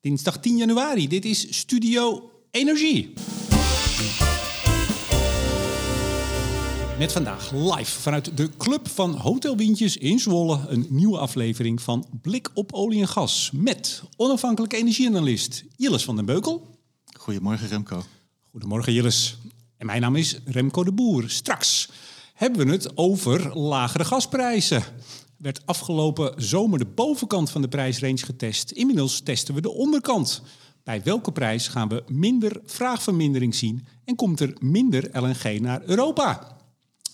Dinsdag 10 januari. Dit is Studio Energie. Met vandaag live vanuit de Club van Hotel Windjes in Zwolle... een nieuwe aflevering van Blik op olie en gas... met onafhankelijke energieanalist Jilles van den Beukel. Goedemorgen Remco. Goedemorgen Jilles. En mijn naam is Remco de Boer. Straks hebben we het over lagere gasprijzen. Werd afgelopen zomer de bovenkant van de prijsrange getest. Inmiddels testen we de onderkant. Bij welke prijs gaan we minder vraagvermindering zien en komt er minder LNG naar Europa?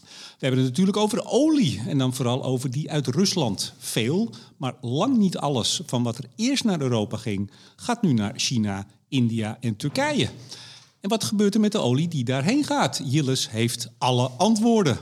We hebben het natuurlijk over olie en dan vooral over die uit Rusland. Veel, maar lang niet alles van wat er eerst naar Europa ging, gaat nu naar China, India en Turkije. En wat gebeurt er met de olie die daarheen gaat? Jilles heeft alle antwoorden.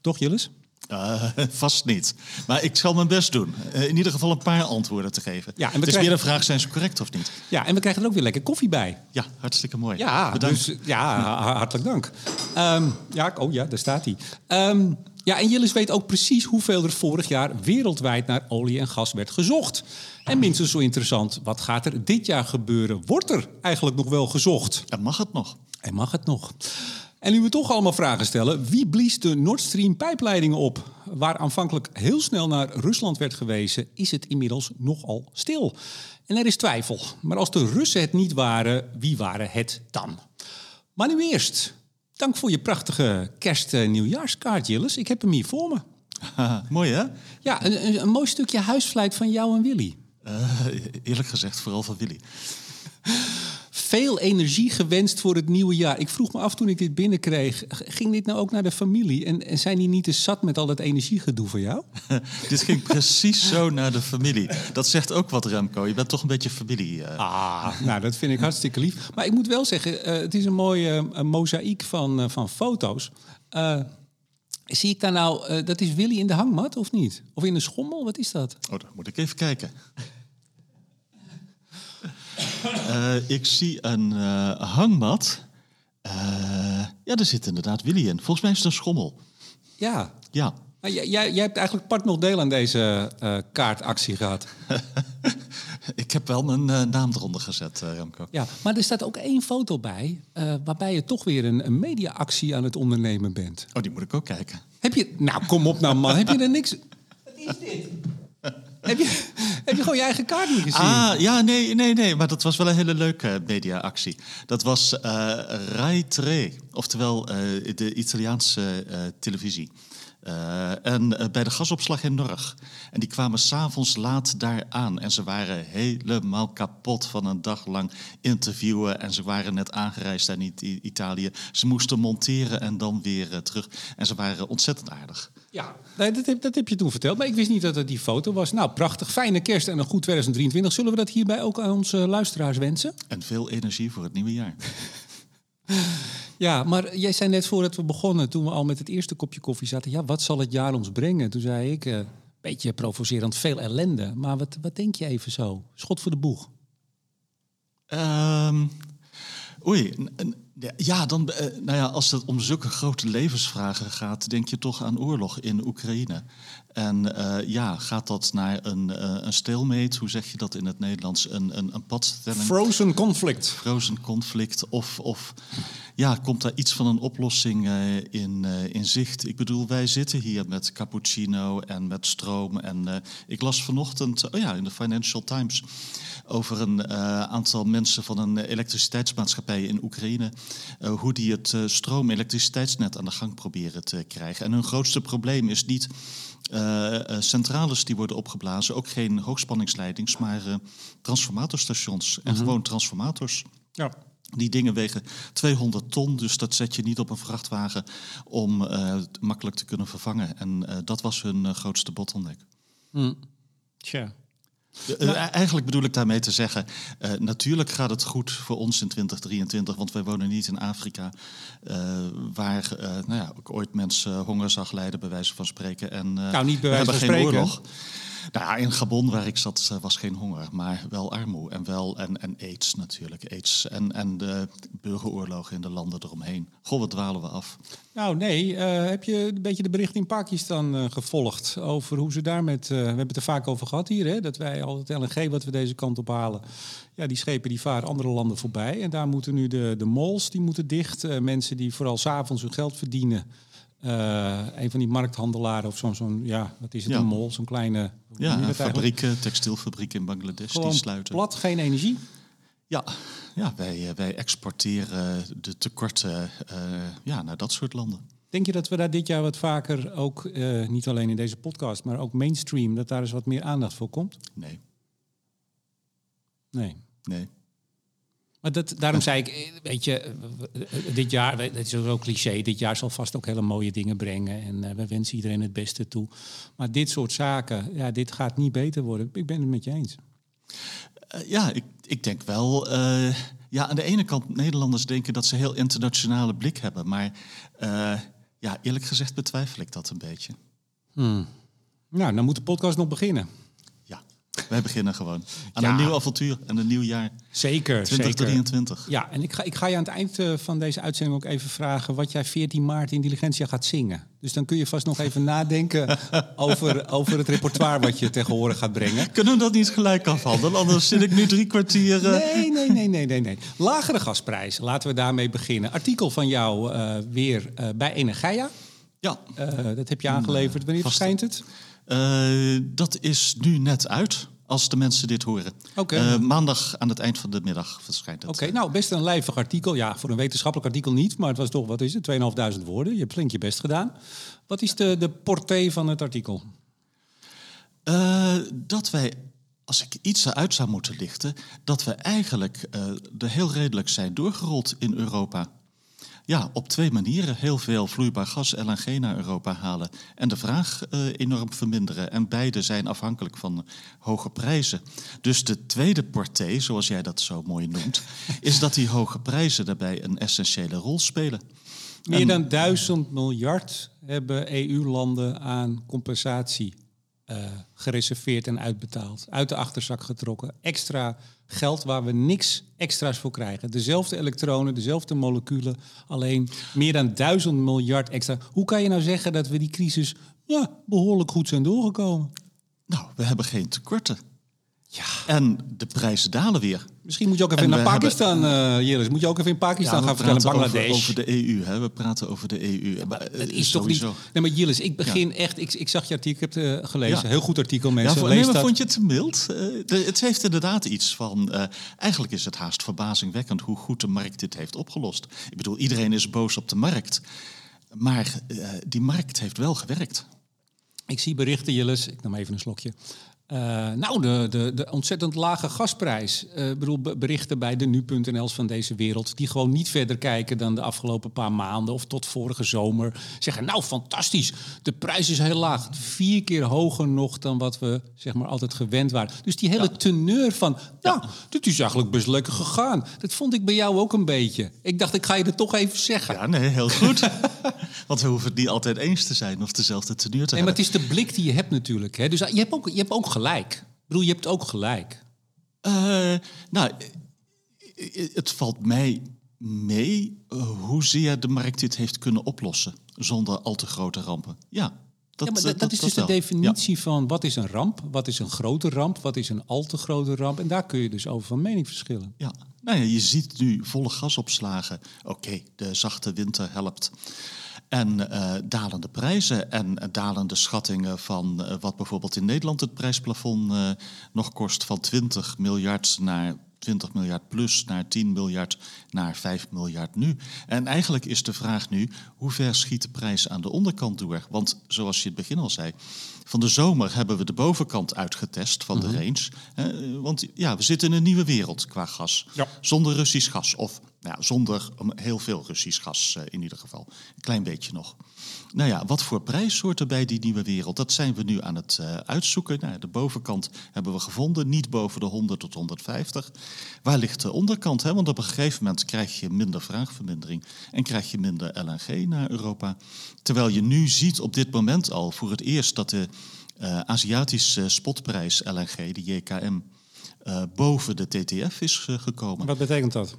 Toch, Jilles? Uh, vast niet. Maar ik zal mijn best doen. Uh, in ieder geval een paar antwoorden te geven. Ja, en we het is krijgen- weer een vraag, zijn ze correct of niet? Ja, en we krijgen er ook weer lekker koffie bij. Ja, hartstikke mooi. Ja, Bedankt. dus ja, ha- hartelijk dank. Ehm, ja, oh ja, daar staat hij. Ehm, ja, en Jillis weet ook precies hoeveel er vorig jaar wereldwijd naar olie en gas werd gezocht. En minstens zo interessant, wat gaat er dit jaar gebeuren? Wordt er eigenlijk nog wel gezocht? En mag het nog? En mag het nog? En nu we toch allemaal vragen stellen, wie blies de Nord Stream pijpleidingen op? Waar aanvankelijk heel snel naar Rusland werd gewezen, is het inmiddels nogal stil. En er is twijfel. Maar als de Russen het niet waren, wie waren het dan? Maar nu eerst, dank voor je prachtige kerst- en nieuwjaarskaart, Jilles. Ik heb hem hier voor me. Mooi hè? Ja, een, mooi stukje huisvlijt van jou en Willy. Eh, eerlijk gezegd, vooral van Willy. Veel energie gewenst voor het nieuwe jaar. Ik vroeg me af toen ik dit binnenkreeg, ging dit nou ook naar de familie? En, en zijn die niet te zat met al dat energiegedoe voor jou? Dit ging precies zo naar de familie. Dat zegt ook wat, Remco. Je bent toch een beetje familie. eh. Ah, nou dat vind ik hartstikke lief. Maar ik moet wel zeggen, eh, het is een mooie eh, mozaïek van, van foto's. Zie ik daar nou, dat is Willy in de hangmat of niet? Of in de schommel, wat is dat? Oh, dan moet ik even kijken. Eh, ik zie een eh, hangmat. Eh, ja, daar zit inderdaad Willy in. Volgens mij is het een schommel. Ja, Ja. maar jij, jij, hebt eigenlijk part nog deel aan deze eh, kaartactie gehad. ik heb wel mijn naam eronder gezet, eh, Remco. Ja, maar er staat ook één foto bij, eh, waarbij je toch weer een, een mediaactie aan het ondernemen bent. Oh, die moet ik ook kijken. Heb je, nou kom op nou man, heb je er niks... Wat is dit? Heb je, heb je gewoon je eigen kaart niet gezien? Ah, ja, nee, nee, nee. Maar dat was wel een hele leuke mediaactie. Dat was eh Rai 3, oftewel eh, de Italiaanse eh, televisie. Eh, en eh, bij de gasopslag in Norg. En die kwamen s'avonds laat daar aan. En ze waren helemaal kapot van een dag lang interviewen. En ze waren net aangereisd naar It- Italië. Ze moesten monteren en dan weer eh, terug. En ze waren ontzettend aardig. Ja, nee, dat, heb, dat heb je toen verteld. Maar ik wist niet dat het die foto was. Nou, prachtig. Fijne kerst en een goed 2023. Zullen we dat hierbij ook aan onze luisteraars wensen? En veel energie voor het nieuwe jaar. Ja, maar jij zei net voordat we begonnen, toen we al met het eerste kopje koffie zaten... ja, wat zal het jaar ons brengen? Toen zei ik, een beetje provocerend, veel ellende. Maar wat, wat denk je even zo? Schot voor de boeg. Ehm, oei, ja, dan, eh, nou ja, als het om zulke grote levensvragen gaat, denk je toch aan oorlog in Oekraïne. En eh, ja, gaat dat naar een, eh een stalemate, hoe zeg je dat in het Nederlands, een, een, een padstelling? Frozen conflict. frozen conflict? Of, of ja, komt daar iets van een oplossing in, in zicht? Ik bedoel, wij zitten hier met cappuccino en met stroom. En ik las vanochtend, oh ja, in de Financial Times over een aantal mensen van een elektriciteitsmaatschappij in Oekraïne. Eh, hoe die het eh, stroom-elektriciteitsnet aan de gang proberen te krijgen. En hun grootste probleem is niet eh, centrales die worden opgeblazen, ook geen hoogspanningsleidings, maar transformatorstations en gewoon transformators. Ja. Die dingen wegen 200 ton, dus dat zet je niet op een vrachtwagen om makkelijk te kunnen vervangen. En dat was hun grootste bottleneck. Tja. Eh, eh, eigenlijk bedoel ik daarmee te zeggen, eh, natuurlijk gaat het goed voor ons in 2023, want wij wonen niet in Afrika, waar eh, nou ja, ik ooit mensen honger zag lijden, bij wijze van spreken. En, Nou, niet bij we wijze hebben van geen spreken. oorlog. Nou ja, in Gabon, waar ik zat, eh, was geen honger, maar wel armoede. En, wel, en, en aids natuurlijk. AIDS en, en de burgeroorlogen in de landen eromheen. Goh, wat dwalen we af. Nou, nee. eh, heb je een beetje de bericht in Pakistan eh, gevolgd over hoe ze daar met... we hebben het er vaak over gehad hier, hè, dat wij al het LNG wat we deze kant op halen... Ja, die schepen die varen andere landen voorbij. En daar moeten nu de, de mols die moeten dicht. Mensen die vooral s'avonds hun geld verdienen. Eh, een van die markthandelaren of zo'n, zo'n ja, wat is het, Ja. een mol, zo'n kleine... Ja, dat eigenlijk? fabrieken, textielfabrieken in Bangladesh, Gewoon die sluiten. plat, geen energie. Ja, ja wij, eh, wij exporteren de tekorten eh, ja, naar dat soort landen. Denk je dat we daar dit jaar wat vaker, ook eh, niet alleen in deze podcast, maar ook mainstream, dat daar eens wat meer aandacht voor komt? Nee, Nee. nee. Maar dat, daarom zei ik, eh, weet je, eh, eh, dit jaar, het is zo cliché, dit jaar zal vast ook hele mooie dingen brengen. En we wensen iedereen het beste toe. Maar dit soort zaken, ja, dit gaat niet beter worden. Ik ben het met je eens. Ja, ik, ik denk wel. ja, aan de ene kant, Nederlanders denken dat ze een heel internationale blik hebben. Maar ja, eerlijk gezegd betwijfel ik dat een beetje. Nou, dan moet de podcast nog beginnen. Wij beginnen gewoon aan Ja. een nieuw avontuur en een nieuw jaar. Zeker, zeker. 2023. Ja, en ik ga, ik ga je aan het eind eh, van deze uitzending ook even vragen wat jij 14 maart in Diligentia gaat zingen. Dus dan kun je vast nog even nadenken over, over het repertoire wat je tegen horen gaat brengen. Kunnen we dat niet gelijk afhandelen? Anders zit ik nu drie kwartier. eh, Nee, nee, nee, nee, nee, nee. Lagere gasprijs, laten we daarmee beginnen. Artikel van jou eh, weer bij Energia. Ja, dat heb je aangeleverd. Wanneer verschijnt het? Eh, dat is nu net uit. Als de mensen dit horen. Eh, maandag aan het eind van de middag verschijnt het. Oké, nou best een lijvig artikel. Ja, voor een wetenschappelijk artikel niet, maar het was toch, wat is het, 2.500 woorden. Je hebt flink je best gedaan. Wat is de, de portée van het artikel? Eh, dat wij, als ik iets eruit zou moeten lichten, dat we eigenlijk eh er heel redelijk zijn doorgerold in Europa. Ja, op twee manieren. Heel veel vloeibaar gas, LNG naar Europa halen en de vraag eh, enorm verminderen. En beide zijn afhankelijk van hoge prijzen. Dus de tweede portée, zoals jij dat zo mooi noemt, is dat die hoge prijzen daarbij een essentiële rol spelen. Meer dan duizend miljard hebben EU-landen aan compensatie eh, gereserveerd en uitbetaald. Uit de achterzak getrokken. Extra geld waar we niks extra's voor krijgen. Dezelfde elektronen, dezelfde moleculen. Alleen meer dan duizend miljard extra. Hoe kan je nou zeggen dat we die crisis ja, behoorlijk goed zijn doorgekomen? Nou, we hebben geen tekorten. Ja. En de prijzen dalen weer. Misschien moet je ook even En naar Pakistan, eh Jillis. Moet je ook even in Pakistan gaan vertellen, praten Bangladesh. Over, over de EU, hè? We praten over de EU. Maar, eh, Het is toch niet... Nee, maar ik begin echt... Ik, ik zag je artikel, ik heb het eh, gelezen. Ja. Heel goed artikel, Ja, mensen. voor, Lees nee, maar dat. vond je het te mild? Eh, de- het heeft inderdaad iets van... eh, eigenlijk is het haast verbazingwekkend hoe goed de markt dit heeft opgelost. Ik bedoel, iedereen is boos op de markt. Maar eh, die markt heeft wel gewerkt. Ik zie berichten, Jillis. Ik neem even een slokje. Eh, nou, de, de, de ontzettend lage gasprijs. Eh, Ik bedoel, be- berichten bij de nu.nl's van deze wereld... die gewoon niet verder kijken dan de afgelopen paar maanden... of tot vorige zomer. Zeggen, nou, fantastisch. De prijs is heel laag. Vier keer hoger nog dan wat we zeg maar, altijd gewend waren. Dus die hele teneur van... nou, dit is eigenlijk best lekker gegaan. Dat vond ik bij jou ook een beetje. Ik dacht, ik ga je er toch even zeggen. Ja, nee, heel goed. Want we hoeven het niet altijd eens te zijn of dezelfde tenue te Nee, maar hebben. het is de blik die je hebt natuurlijk. Hè? Dus je hebt, ook, je hebt ook gelijk. Ik bedoel, je hebt ook gelijk. Eh, nou, het valt mij mee eh, hoezeer de markt dit heeft kunnen oplossen zonder al te grote rampen. Ja, dat, ja, maar eh, dat, dat is dus de definitie van wat is een ramp, wat is een grote ramp, wat is een al te grote ramp. En daar kun je dus over van mening verschillen. Ja. Nou ja, je ziet nu volle gasopslagen. Oké, de zachte winter helpt. En eh, dalende prijzen en dalende schattingen van eh, wat bijvoorbeeld in Nederland het prijsplafond eh, nog kost van 20 miljard naar 20 miljard plus naar 10 miljard naar 5 miljard nu. En eigenlijk is de vraag nu, hoe ver schiet de prijs aan de onderkant door? Want zoals je in het begin al zei, van de zomer hebben we de bovenkant uitgetest van de range. Eh, want ja, we zitten in een nieuwe wereld qua gas. Ja. Zonder Russisch gas. Of nou, zonder heel veel Russisch gas eh, in ieder geval. Een klein beetje nog. Nou ja, wat voor prijs hoort er bij die nieuwe wereld? Dat zijn we nu aan het eh, uitzoeken. Nou, de bovenkant hebben we gevonden, niet boven de 100 tot 150. Waar ligt de onderkant? Hè? Want op een gegeven moment krijg je minder vraagvermindering en krijg je minder LNG naar Europa. Terwijl je nu ziet op dit moment al voor het eerst dat de uh, Aziatische spotprijs LNG, de JKM, boven de TTF is gekomen. Wat betekent dat?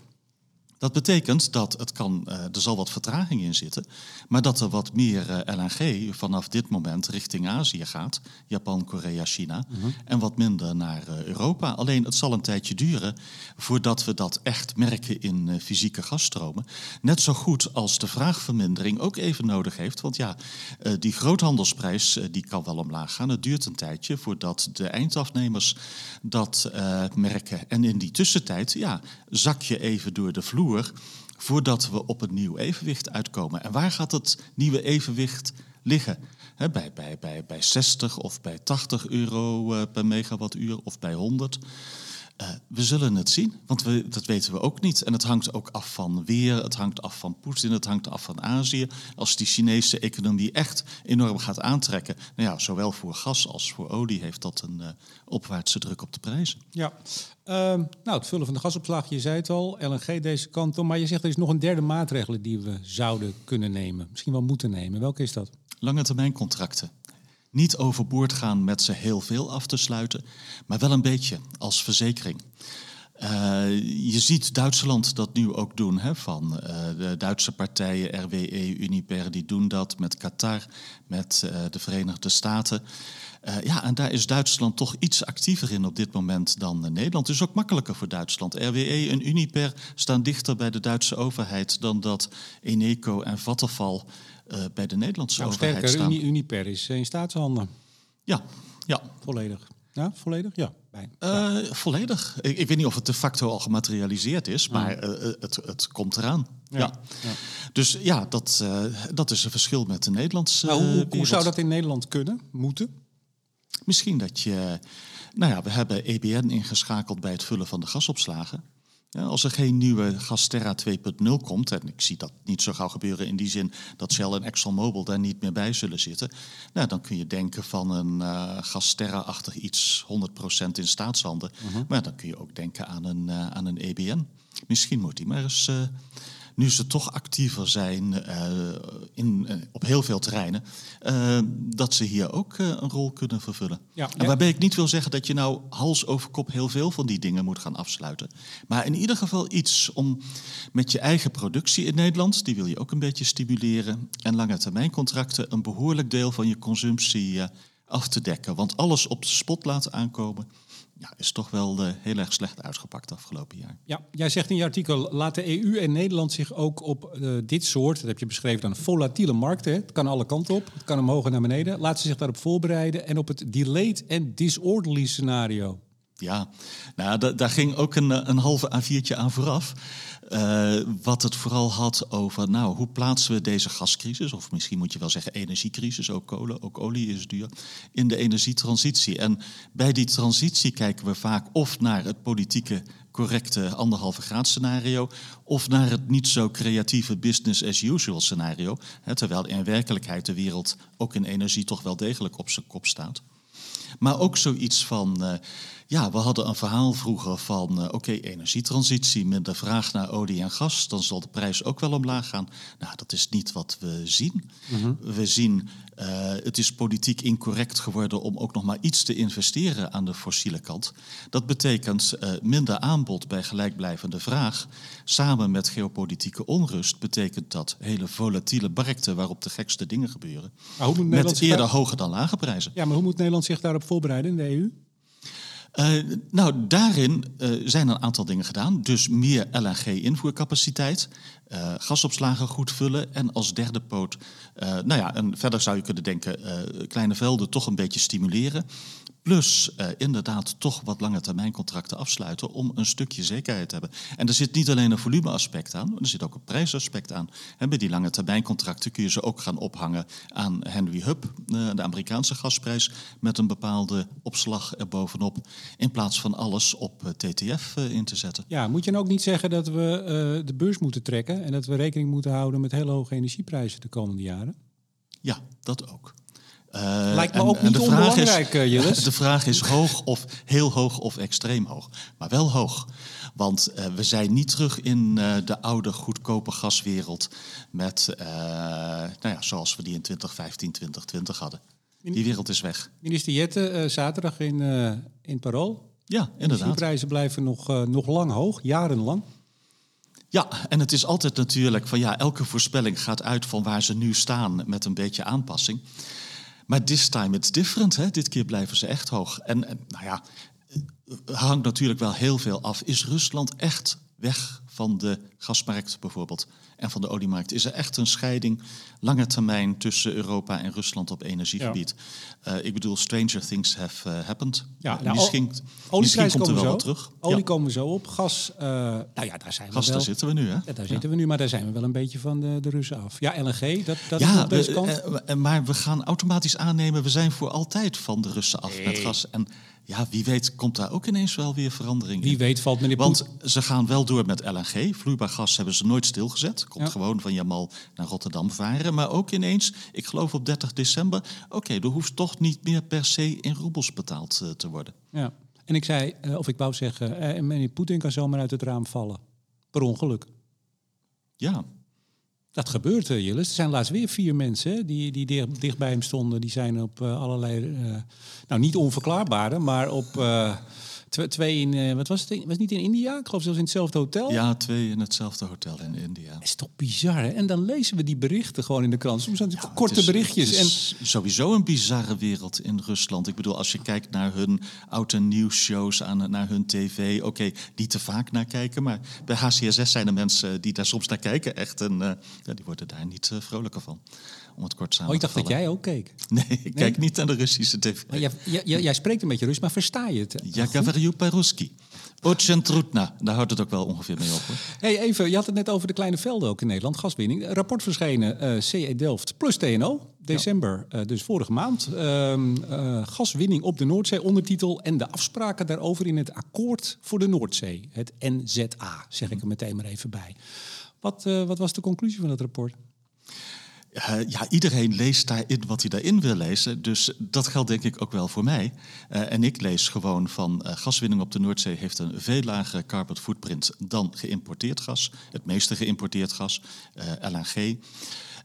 Dat betekent dat het kan, uh, er zal wat vertraging in zitten, maar dat er wat meer uh, LNG vanaf dit moment richting Azië gaat, Japan, Korea, China, uh -huh. en wat minder naar uh, Europa. Alleen het zal een tijdje duren voordat we dat echt merken in fysieke gasstromen. Net zo goed als de vraagvermindering ook even nodig heeft, want ja, die groothandelsprijs die kan wel omlaag gaan. Het duurt een tijdje voordat de eindafnemers dat merken. En in die tussentijd, ja, zak je even door de vloer voordat we op een nieuw evenwicht uitkomen. En waar gaat het nieuwe evenwicht liggen? He, bij, bij, bij, bij 60 of bij 80 euro uh, per megawattuur of bij 100? Uh, we zullen het zien, want we, dat weten we ook niet. En het hangt ook af van weer, het hangt af van Poetin, het hangt af van Azië. Als die Chinese economie echt enorm gaat aantrekken, nou ja, zowel voor gas als voor olie heeft dat een uh, opwaartse druk op de prijzen. Ja, uh, nou het vullen van de gasopslag, je zei het al, LNG deze kant op. Maar je zegt er is nog een derde maatregel die we zouden kunnen nemen, misschien wel moeten nemen. Welke is dat? Lange termijn contracten niet overboord gaan met ze heel veel af te sluiten, maar wel een beetje als verzekering. Uh, je ziet Duitsland dat nu ook doen. Hè, van uh, de Duitse partijen, RWE, Uniper, die doen dat met Qatar, met uh, de Verenigde Staten. ja, en daar is Duitsland toch iets actiever in op dit moment dan Nederland. Het is ook makkelijker voor Duitsland. RWE en Uniper staan dichter bij de Duitse overheid dan dat Eneco en Vattenfall uh, bij de Nederlandse nou, overheid sterker, staan. Uniper is in staatshanden. Ja, ja. Volledig. Ja, volledig? Ja. Uh, ja. Volledig. Ik, ik, weet niet of het de facto al gematerialiseerd is, maar uh, het, het komt eraan. Ja. ja. ja. Dus ja, dat, uh, dat is een verschil met de Nederlandse. Nou, hoe, hoe, zou dat in Nederland kunnen, moeten? Misschien dat je. Nou ja, we hebben EBN ingeschakeld bij het vullen van de gasopslagen. Als er geen nieuwe Gasterra 2.0 komt, en ik zie dat niet zo gauw gebeuren in die zin dat Shell en ExxonMobil daar niet meer bij zullen zitten, nou, dan kun je denken van een uh, Gasterra-achtig iets 100% in staatshanden. Uh -huh. Maar dan kun je ook denken aan een, uh, aan een EBN. Misschien moet die maar eens, uh, nu ze toch actiever zijn in, op heel veel terreinen, dat ze hier ook een rol kunnen vervullen. Ja, en waarbij ik niet wil zeggen dat je nou hals over kop heel veel van die dingen moet gaan afsluiten. Maar in ieder geval iets om met je eigen productie in Nederland, die wil je ook een beetje stimuleren, en lange termijn contracten een behoorlijk deel van je consumptie af te dekken. Want alles op de spot laten aankomen, ja, is toch wel uh, heel erg slecht uitgepakt afgelopen jaar. Ja, jij zegt in je artikel, laat de EU en Nederland zich ook op uh, dit soort, dat heb je beschreven dan, volatiele markten, het kan alle kanten op, het kan omhoog en naar beneden, laten ze zich daarop voorbereiden en op het delayed en disorderly scenario. Ja, nou, da daar ging ook een, een halve A4'tje aan vooraf. Uh, wat het vooral had over, nou, hoe plaatsen we deze gascrisis, of misschien moet je wel zeggen energiecrisis, ook kolen, ook olie is duur, in de energietransitie. En bij die transitie kijken we vaak of naar het politieke correcte anderhalve graad scenario, of naar het niet zo creatieve business as usual scenario, hè, terwijl in werkelijkheid de wereld ook in energie toch wel degelijk op zijn kop staat. Maar ook zoiets van, uh, ja, we hadden een verhaal vroeger van, uh, oké, okay, energietransitie, minder vraag naar olie en gas, dan zal de prijs ook wel omlaag gaan. Nou, dat is niet wat we zien. Mm -hmm. We zien, uh, het is politiek incorrect geworden om ook nog maar iets te investeren aan de fossiele kant. Dat betekent minder aanbod bij gelijkblijvende vraag. Samen met geopolitieke onrust betekent dat hele volatiele markten waarop de gekste dingen gebeuren. Maar hoe moet met eerder daar... hoge dan lage prijzen. Ja, maar hoe moet Nederland zich daarop voorbereiden in de EU? Uh, nou, daarin uh, zijn een aantal dingen gedaan. Dus meer LNG-invoercapaciteit, uh, gasopslagen goed vullen en als derde poot, nou ja, en verder zou je kunnen denken, kleine velden toch een beetje stimuleren. Plus uh, inderdaad toch wat lange termijn contracten afsluiten om een stukje zekerheid te hebben. En er zit niet alleen een volumeaspect aan, er zit ook een prijsaspect aan. En bij die lange termijn contracten kun je ze ook gaan ophangen aan Henry Hub, uh, de Amerikaanse gasprijs, met een bepaalde opslag erbovenop. In plaats van alles op uh, TTF in te zetten. Ja, moet je dan ook niet zeggen dat we de beurs moeten trekken en dat we rekening moeten houden met hele hoge energieprijzen de komende jaren? Ja, dat ook. Uh, Lijkt me en, ook niet onbelangrijk, is, Jillis. De vraag is hoog of heel hoog of extreem hoog. Maar wel hoog. Want uh, we zijn niet terug in uh, de oude goedkope gaswereld met, nou ja, zoals we die in 2015, 2020 hadden. Die wereld is weg. Minister Jette, eh, zaterdag in, in Parool. Ja, inderdaad. De prijzen blijven nog, nog lang hoog, jarenlang. Ja, en het is altijd natuurlijk van ja, elke voorspelling gaat uit van waar ze nu staan met een beetje aanpassing. Maar this time it's different. Hè? Dit keer blijven ze echt hoog. En, en nou ja, hangt natuurlijk wel heel veel af. Is Rusland echt weg van de gasmarkt bijvoorbeeld en van de oliemarkt? Is er echt een scheiding lange termijn tussen Europa en Rusland op energiegebied? Ja. Uh, ik bedoel, stranger things have uh, happened. Ja, nou, misschien, misschien komt er wel wat terug. Olie ja. komen we zo op. Gas, uh, nou ja, daar zijn we Gas, wel. daar zitten we nu, hè? Ja, daar zitten we nu, maar daar zijn we wel een beetje van de, de Russen af. Ja, LNG, dat, dat ja, is de kant. maar we gaan automatisch aannemen, we zijn voor altijd van de Russen af nee. met gas. En ja, wie weet komt daar ook ineens wel weer verandering in. Wie weet valt meneer Want ze gaan wel door met LNG. Vloeibaar gas hebben ze nooit stilgezet. Komt Ja. gewoon van Jamal naar Rotterdam varen. Maar ook ineens, ik geloof op 30 december... oké, er hoeft toch niet meer per se in roebels betaald eh, te worden. Ja. En ik zei, eh, of ik wou zeggen, eh, meneer Poetin kan zomaar uit het raam vallen. Per ongeluk. Ja, Dat gebeurt, uh, Jillis. Er zijn laatst weer vier mensen die, die dicht bij hem stonden. Die zijn op eh, allerlei, eh, nou niet onverklaarbare, maar op tw- twee in, eh, wat was het? in- Was het niet in India? Ik geloof zelfs in hetzelfde hotel. ja, twee in hetzelfde hotel in India. Dat is toch bizar, hè? En dan lezen we die berichten gewoon in de krant. Soms zijn het Ja, korte het is- berichtjes. Het is sowieso een bizarre wereld in Rusland. Ik bedoel, als je kijkt naar hun oud- en nieuwsshows, aan, naar hun tv... oké, niet te vaak naar kijken, maar bij HCSS zijn er mensen die daar soms naar kijken. Echt, en eh, ja, die worden daar niet eh, vrolijker van. Om het kort En, samen oh, ik dacht te dat jij ook keek. vallen. Nee, ik kijk niet naar de Russische tv. Maar jij, jij, jij- jij spreekt een beetje Rus, maar versta je het? Ja, говорю по-русски. Очень трудно. Daar houdt het ook wel ongeveer mee op. Hoor. Hey, even, je had het net over de kleine velden ook in Nederland, gaswinning. Een rapport verschenen, eh, CE Delft plus TNO, december, eh, dus vorige maand. Ehm, eh, gaswinning op de Noordzee, ondertitel en de afspraken daarover in het akkoord voor de Noordzee. Het NZA, zeg ik er meteen maar even bij. Wat, eh, wat was de conclusie van het rapport? Eh, ja, iedereen leest daarin wat hij daarin wil lezen. Dus dat geldt denk ik ook wel voor mij. Eh, en ik lees gewoon van eh, gaswinning op de Noordzee heeft een veel lagere carbon footprint dan geïmporteerd gas. Het meeste geïmporteerd gas, LNG.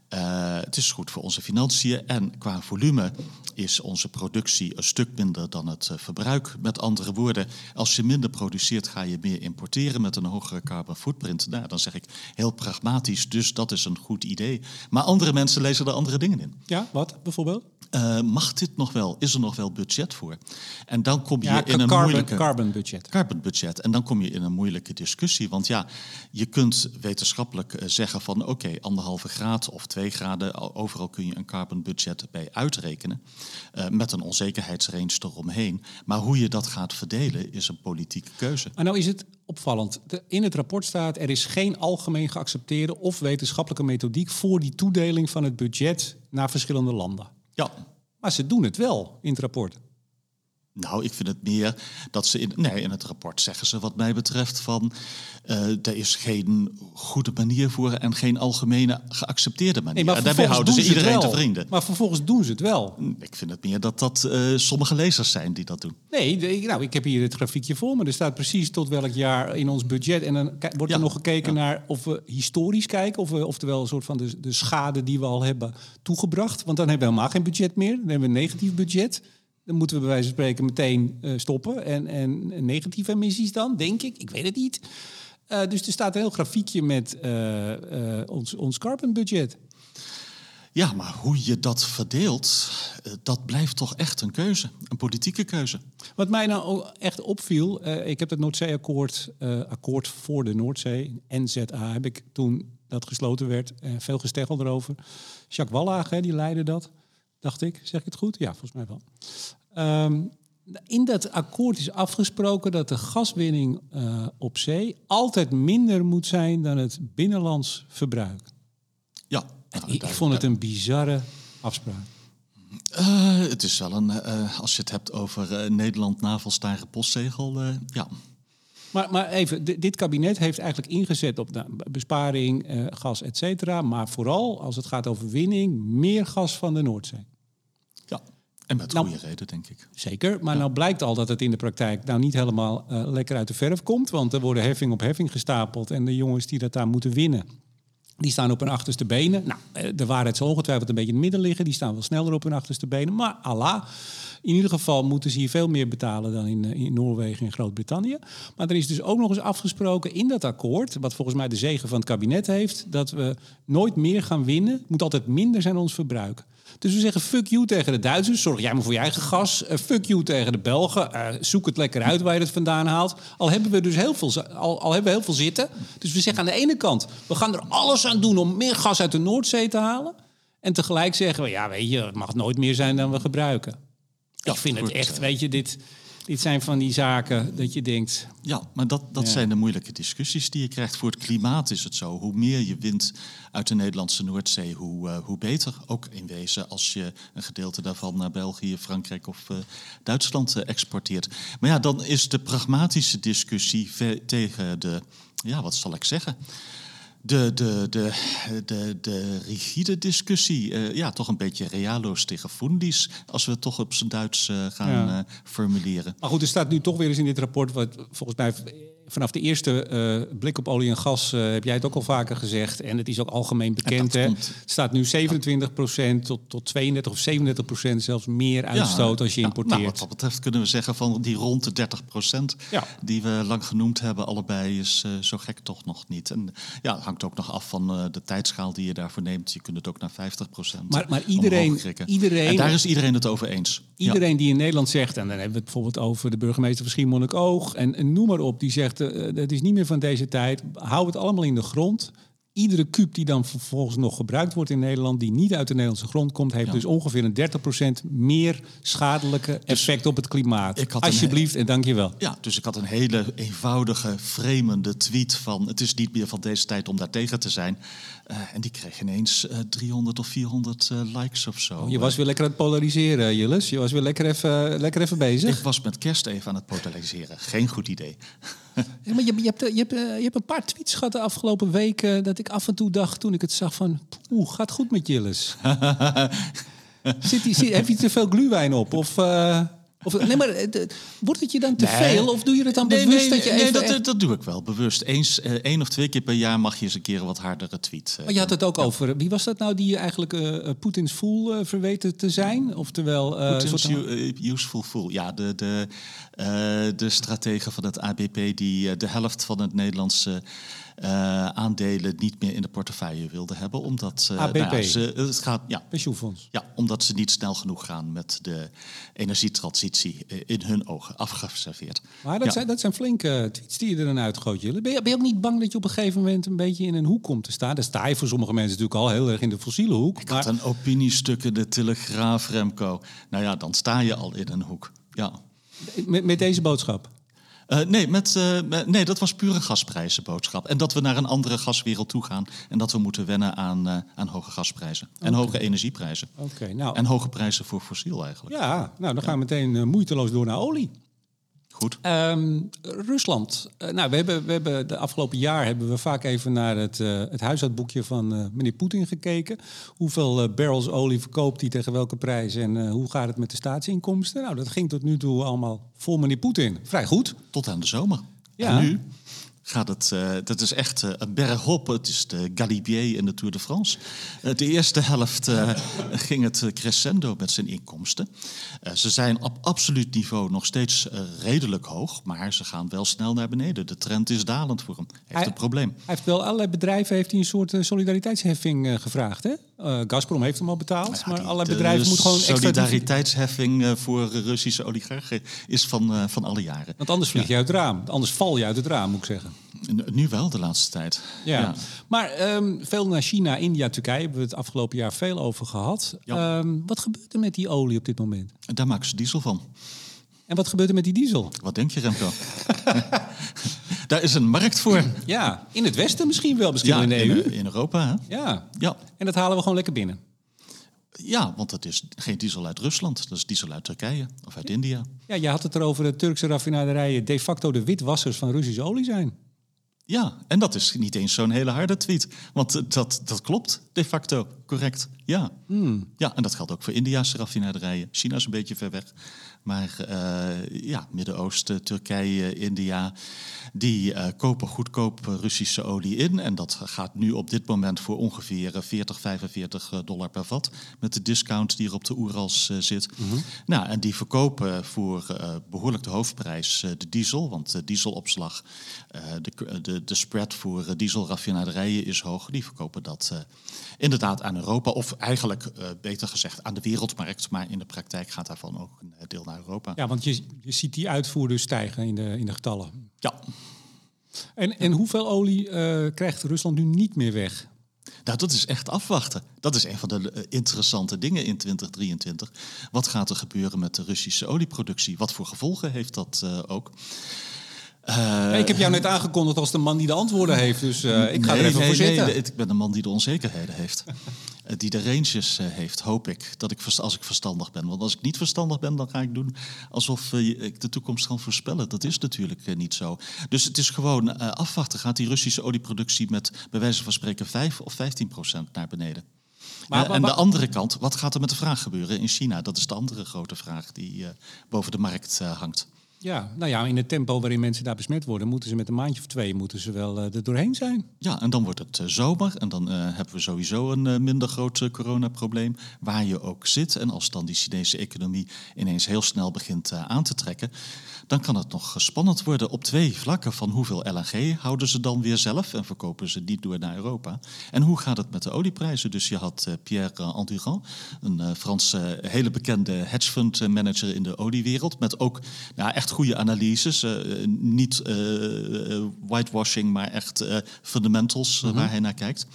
Eh, het is goed voor onze financiën en qua volume is onze productie een stuk minder dan het eh, verbruik. Met andere woorden, als je minder produceert, ga je meer importeren met een hogere carbon footprint. Nou, dan zeg ik heel pragmatisch, dus dat is een goed idee. Maar andere mensen lezen er andere dingen in. Ja, wat bijvoorbeeld? Eh, mag dit nog wel? Is er nog wel budget voor? En dan kom je Ja, in een carbon, moeilijke carbon budget. carbon budget. En dan kom je in een moeilijke discussie. Want ja, je kunt wetenschappelijk eh, zeggen van oké, anderhalve graad of twee graden, al- overal kun je een carbon budget bij uitrekenen. eh, met een onzekerheidsrange eromheen. Maar hoe je dat gaat verdelen is een politieke keuze. Maar nou is het opvallend. In het rapport staat er is geen algemeen geaccepteerde of wetenschappelijke methodiek voor die toedeling van het budget naar verschillende landen. Ja, Maar ze doen het wel in het rapport. Nou, ik vind het meer dat ze in, nee, in het rapport zeggen ze wat mij betreft van eh, er is geen goede manier voor en geen algemene geaccepteerde manier. Nee, maar en daarbij houden ze iedereen te vrienden. Maar vervolgens doen ze het wel. Ik vind het meer dat dat eh, sommige lezers zijn die dat doen. Nee, nou, ik heb hier het grafiekje voor me. Er staat precies tot welk jaar in ons budget. En dan wordt er nog gekeken naar of we historisch kijken. Of we, oftewel een soort van de, de schade die we al hebben toegebracht. Want dan hebben we helemaal geen budget meer. Dan hebben we een negatief budget. Dan moeten we bij wijze van spreken meteen eh, stoppen. En, en negatieve emissies dan, denk ik. Ik weet het niet. Eh, dus er staat een heel grafiekje met eh, ons, ons carbon budget. Ja, maar hoe je dat verdeelt, dat blijft toch echt een keuze. Een politieke keuze. Wat mij nou echt opviel, ik heb het Noordzeeakkoord, akkoord voor de Noordzee, NZA, heb ik toen dat gesloten werd, veel gesteggel erover. Jacques Wallage, die leidde dat, dacht ik. Zeg ik het goed? Ja, volgens mij wel. Ehm, in dat akkoord is afgesproken dat de gaswinning eh, op zee altijd minder moet zijn dan het binnenlands verbruik. Ja, nou, ik, ik vond het een bizarre afspraak. Eh, het is wel een, eh, als je het hebt over Nederland navelstaren postzegel, ja. Maar, maar even, di- dit kabinet heeft eigenlijk ingezet op nou, besparing, gas, et cetera. Maar vooral als het gaat over winning, meer gas van de Noordzee. En met Nou- goede reden, denk ik. Zeker, maar nou blijkt al dat het in de praktijk nou niet helemaal eh, lekker uit de verf komt. Want er worden heffing op heffing gestapeld. En de jongens die dat daar moeten winnen, Die staan op hun achterste benen. Nou, eh, de waarheid zal ongetwijfeld een beetje in het midden liggen. Die staan wel sneller op hun achterste benen. Maar Allah, in ieder geval moeten ze hier veel meer betalen dan in, eh, in Noorwegen en Groot-Brittannië. Maar er is dus ook nog eens afgesproken in dat akkoord, wat volgens mij de zegen van het kabinet heeft, dat we nooit meer gaan winnen. Het moet altijd minder zijn ons verbruik. Dus we zeggen fuck you tegen de Duitsers. Zorg jij maar voor je eigen gas. Eh, fuck you tegen de Belgen. Eh, zoek het lekker uit waar je het vandaan haalt. Al hebben we dus heel veel, al, al hebben we heel veel zitten. Dus we zeggen aan de ene kant, we gaan er alles aan doen om meer gas uit de Noordzee te halen. En tegelijk zeggen we, ja weet je, het mag nooit meer zijn dan we gebruiken. Ja, Ik vind het echt, eh. weet je, dit, dit zijn van die zaken dat je denkt... Ja, maar dat, dat Ja. zijn de moeilijke discussies die je krijgt. Voor het klimaat is het zo. Hoe meer je wint uit de Nederlandse Noordzee, hoe, eh, hoe beter. Ook in wezen als je een gedeelte daarvan naar België, Frankrijk of eh, Duitsland eh, exporteert. Maar ja, dan is de pragmatische discussie tegen de, ja, wat zal ik zeggen? De, de, de, de, de rigide discussie, eh, ja, toch een beetje realo's tegen fundis, als we het toch op zijn Duits eh, gaan Ja. eh, formuleren. Maar goed, er staat nu toch weer eens in dit rapport, wat volgens mij vanaf de eerste eh, blik op olie en gas eh, heb jij het ook al vaker gezegd. En het is ook algemeen bekend. Hè? Het staat nu 27% tot, tot 32 of 37% zelfs meer uitstoot als je ja, importeert. Nou, wat dat betreft kunnen we zeggen van die rond de 30 Ja. die we lang genoemd hebben, allebei is eh, zo gek toch nog niet. En ja, het hangt ook nog af van de tijdschaal die je daarvoor neemt. Je kunt het ook naar 50% Maar- maar iedereen- iedereen- En daar is iedereen het over eens. Iedereen die in Nederland zegt, en dan hebben we het bijvoorbeeld over de burgemeester van Schiermonnikoog en, en noem maar op, die zegt, eh het is niet meer van deze tijd, hou het allemaal in de grond. Iedere kuub die dan vervolgens nog gebruikt wordt in Nederland, die niet uit de Nederlandse grond komt, heeft Ja. dus ongeveer een 30% meer schadelijke effect op het klimaat. Dus Alsjeblieft en dankjewel. Ja, dus ik had een hele eenvoudige, fremende tweet van... het is niet meer van deze tijd om daar tegen te zijn. Eh, en die kreeg ineens eh, 300 of 400 eh, likes of zo. Je was weer lekker aan het polariseren, Jilles. Je was weer lekker even, lekker even bezig. Ik was met kerst even aan het polariseren. Geen goed idee. Ja, maar je, je, hebt, je, hebt, eh, je hebt een paar tweets gehad de afgelopen weken dat ik af en toe dacht toen ik het zag van, oeh, gaat goed met. Zit die, zit, heb je te veel gluwijn op? Of, eh, of nee, maar eh, wordt het je dan te Nee. veel? Of doe je het dan bewust dat je nee, dat, echt- dat doe ik wel bewust. Eens, eh, één of twee keer per jaar mag je eens een keer een wat hardere tweet. eh, maar je had het ook over, wie was dat nou die eigenlijk eh, eh, Poetins fool eh, verweten te zijn? Oftewel... eh, eh, useful fool. Ja, de, de, eh, de stratege van het ABP die eh, de helft van het Nederlandse eh, aandelen niet meer in de portefeuille wilde hebben. Omdat eh, ABP. nou ja, ze, het gaat, ja, pensioenfonds. ja, omdat ze niet snel genoeg gaan met de energietransitie eh, in hun ogen afgeserveerd. Maar dat, Ja. zijn, dat zijn flinke tweets die je er dan uitgooit. Ben je, ben je ook niet bang dat je op een gegeven moment een beetje in een hoek komt te staan? Daar sta je voor sommige mensen natuurlijk al heel erg in de fossiele hoek. Ik had een opiniestuk in de Telegraaf, Remco. Nou ja, dan sta je al in een hoek. Ja. met, met deze boodschap. Eh, nee, met, eh, met- nee, dat was pure gasprijzenboodschap. En dat we naar een andere gaswereld toe gaan. En dat we moeten wennen aan, eh, aan hoge gasprijzen. En hoge energieprijzen. Oké, nou... En hoge prijzen voor fossiel eigenlijk. Ja, nou dan gaan we meteen moeiteloos door naar olie. Goed. Ehm, Rusland. Eh, nou, we hebben, we hebben de afgelopen jaar hebben we vaak even naar het, eh, het huishoudboekje van eh, meneer Poetin gekeken. Hoeveel barrels olie verkoopt hij tegen welke prijs en hoe gaat het met de staatsinkomsten? Nou, dat ging tot nu toe allemaal voor meneer Poetin. Vrij goed. Tot aan de zomer. Ja. En nu gaat het, eh, dat is echt eh, een berg op. Het is de Galibier in de Tour de France. Eh, de eerste helft ging het crescendo met zijn inkomsten. Ze zijn op absoluut niveau nog steeds redelijk hoog, maar ze gaan wel snel naar beneden. De trend is dalend voor hem. Heeft Hij- een probleem. Hij heeft wel allerlei bedrijven heeft hij een soort solidariteitsheffing gevraagd. Hè? Eh, Gazprom heeft hem al betaald, maar Die- allerlei bedrijven moeten gewoon extra... Solidariteitsheffing eh, voor Russische oligarchen is van, eh, van alle jaren. Want anders vlieg je uit het raam. Anders val je uit het raam, moet ik zeggen. N- Nu wel, de laatste tijd. Ja. Maar ehm, veel naar China, India, Turkije hebben we het afgelopen jaar veel over gehad. Ehm, wat gebeurt er met die olie op dit moment? En Daar maken ze diesel van. En wat gebeurt er met die diesel? Wat denk je, Remco? Daar is een markt voor. Ja, in het westen misschien wel, misschien Ja, in de EU. in, in Europa. Hè? Ja. Ja. En dat halen we gewoon lekker binnen. ja, want het is geen diesel uit Rusland. Dat is diesel uit Turkije of uit India. Ja, je had het erover dat Turkse raffinaderijen de facto de witwassers van Russische olie zijn. Ja, en dat is niet eens zo'n hele harde tweet. Want eh, dat, dat klopt de facto, correct. Ja. Hmm. ja, en dat geldt ook voor Indiaanse raffinaderijen. China is een beetje ver weg. Maar uh, ja, Midden-Oosten, Turkije, India, die uh, kopen goedkoop Russische olie in. En dat gaat nu op dit moment voor ongeveer 40, 45 dollar per vat. Met de discount die er op de Oerals zit. Mm -hmm. Nou, en die verkopen voor behoorlijk de hoofdprijs de diesel. Want de dieselopslag, de, de, de spread voor dieselraffinaderijen is hoog. Die verkopen dat inderdaad aan Europa. Of eigenlijk, beter gezegd, aan de wereldmarkt. Maar in de praktijk gaat daarvan ook een deel naar Europa. Ja, want je, je ziet die uitvoer dus stijgen in de, in de getallen. Ja. En, en hoeveel olie krijgt Rusland nu niet meer weg? Nou, dat is echt afwachten. Dat is een van de interessante dingen in 2023. Wat gaat er gebeuren met de Russische olieproductie? Wat voor gevolgen heeft dat uh, ook? Uh, ik heb jou net aangekondigd als de man die de antwoorden heeft, dus uh, ik ga nee, er even nee, voor zitten. Nee, ik ben de man die de onzekerheden heeft. uh, die de ranges heeft, hoop ik, dat ik als ik verstandig ben. Want als ik niet verstandig ben, dan ga ik doen alsof ik de toekomst kan voorspellen. Dat is natuurlijk niet zo. Dus het is gewoon afwachten. Gaat die Russische olieproductie met, bij wijze van spreken, 5 of 15 procent naar beneden? Maar, maar, en de andere kant, wat gaat er met de vraag gebeuren in China? Dat is de andere grote vraag die boven de markt hangt. Ja, nou ja, in het tempo waarin mensen daar besmet worden, moeten ze met een maandje of twee moeten ze wel uh, er doorheen zijn. Ja, en dan wordt het uh, zomer en dan uh, hebben we sowieso een minder groot coronaprobleem waar je ook zit. En als dan die Chinese economie ineens heel snel begint aan te trekken, dan kan het nog spannend worden op twee vlakken. Van hoeveel LNG houden ze dan weer zelf en verkopen ze niet door naar Europa? En hoe gaat het met de olieprijzen? Dus je had Pierre Endurand, een Franse hele bekende hedgefund manager in de oliewereld, met ook nou, echt goede analyses. Uh, niet uh, whitewashing, maar echt fundamentals mm -hmm. waar hij naar kijkt.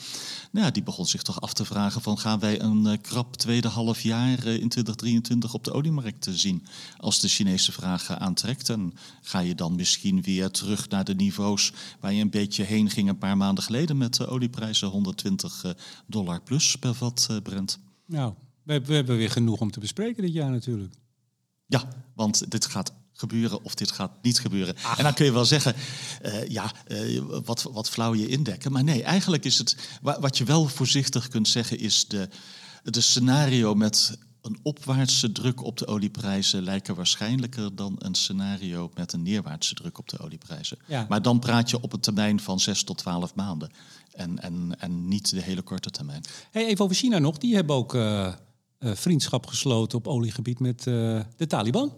Nou, die begon zich toch af te vragen van gaan wij een krap tweede half jaar in 2023 op de oliemarkt zien als de Chinese vraag aantrekt. En ga je dan misschien weer terug naar de niveaus waar je een beetje heen ging een paar maanden geleden met de olieprijzen 120 dollar plus per vat Brent. Nou, we, we hebben weer genoeg om te bespreken dit jaar natuurlijk. Ja, want dit gaat gebeuren of dit gaat niet gebeuren. En dan kun je wel zeggen, uh, ja, uh, wat, wat flauw je indekken. Maar nee, eigenlijk is het, wat je wel voorzichtig kunt zeggen, is de, de scenario met een opwaartse druk op de olieprijzen lijken waarschijnlijker dan een scenario met een neerwaartse druk op de olieprijzen. Ja. Maar dan praat je op een termijn van 6 tot 12 maanden. En, en, en niet de hele korte termijn. Hey, even over China nog. Die hebben ook uh, vriendschap gesloten op oliegebied met de Taliban.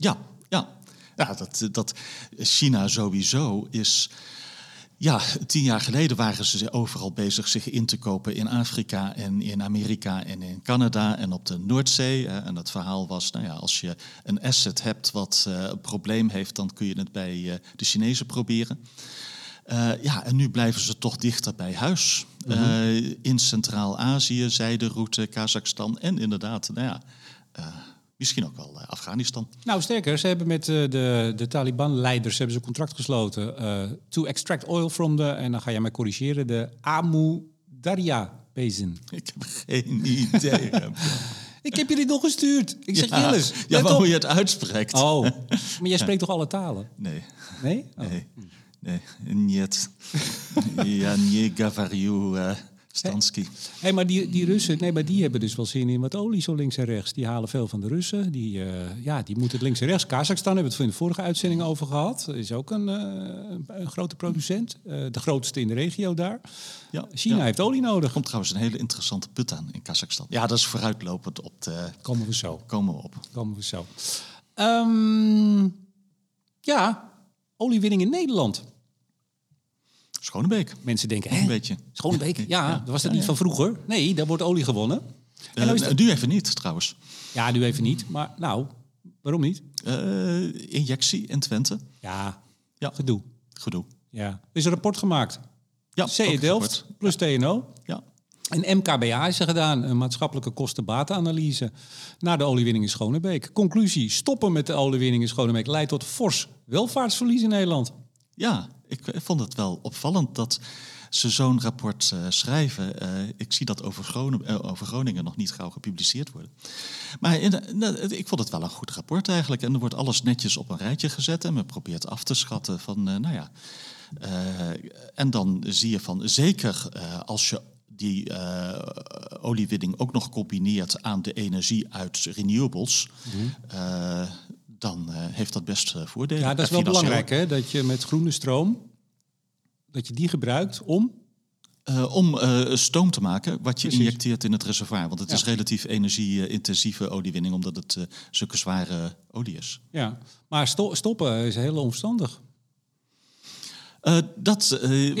Ja, ja. ja dat, dat China sowieso is. Ja, tien jaar geleden waren ze overal bezig zich in te kopen in Afrika en in Amerika en in Canada en op de Noordzee. En het verhaal was, nou ja, als je een asset hebt wat uh, een probleem heeft, dan kun je het bij uh, de Chinezen proberen. Uh, ja, en nu blijven ze toch dichter bij huis. Mm -hmm. in Centraal-Azië, zijderoute, Kazachstan en inderdaad, nou ja Misschien ook wel eh, Afghanistan. Nou, sterker, ze hebben met uh, de, de Taliban-leiders hebben ze een contract gesloten. Uh, to extract oil from the, en dan ga je mij corrigeren, de Amu Darya Basin. Ik heb geen idee. Ik heb jullie nog gestuurd. Ik zeg ja, Jillis. Ja, maar hoe je het uitspreekt. Oh, maar jij spreekt toch alle talen? Nee. Nee? Oh. Nee. Nee. Niet. Ja, nie gavariu. Stansky. Hey, maar die, die Russen, nee, maar die hebben dus wel zin in wat olie zo links en rechts. Die halen veel van de Russen. Die, uh, ja, die moeten het links en rechts. Kazachstan hebben we het in de vorige uitzending over gehad. Is ook een, uh, een grote producent. Uh, de grootste in de regio daar. Ja, China ja. heeft olie nodig. Er komt trouwens een hele interessante put aan in Kazachstan. Ja, dat is vooruitlopend op de... Komen we zo. Komen we op. Komen we zo. Um, ja, oliewinning in Nederland. Schonebeek. Mensen denken, een beetje. Schonebeek? Ja, ja. was dat niet van vroeger? Nee, daar wordt olie gewonnen. Uh, nou het... Nu even niet, trouwens. Ja, nu even niet. Maar nou, waarom niet? Uh, injectie in Twente. Ja, ja. gedoe. Gedoe. Ja. Er is een rapport gemaakt. Ja, CE Delft plus. TNO. Ja. En MKBA is er gedaan, een maatschappelijke kostenbatenanalyse naar de oliewinning in Schonebeek. Conclusie, stoppen met de oliewinning in Schonebeek leidt tot fors welvaartsverlies in Nederland. Ja, ik, vond het wel opvallend dat ze zo'n rapport uh, schrijven. Uh, ik zie dat over Groningen, uh, over Groningen, nog niet gauw gepubliceerd worden. Maar in, ik vond het wel een goed rapport eigenlijk. En er wordt alles netjes op een rijtje gezet en men probeert af te schatten van, nou ja. en dan zie je van, zeker als je die oliewinning ook nog combineert aan de energie uit renewables, uh, dan heeft dat best voordelen. Ja, dat is wel belangrijk, hè? Dat je met groene stroom, dat je die gebruikt om uh, om uh, stoom te maken wat je injecteert in het reservoir. Want het is relatief energie-intensieve oliewinning, omdat het zulke zware olie is. Ja, maar sto stoppen is heel onverstandig. dat,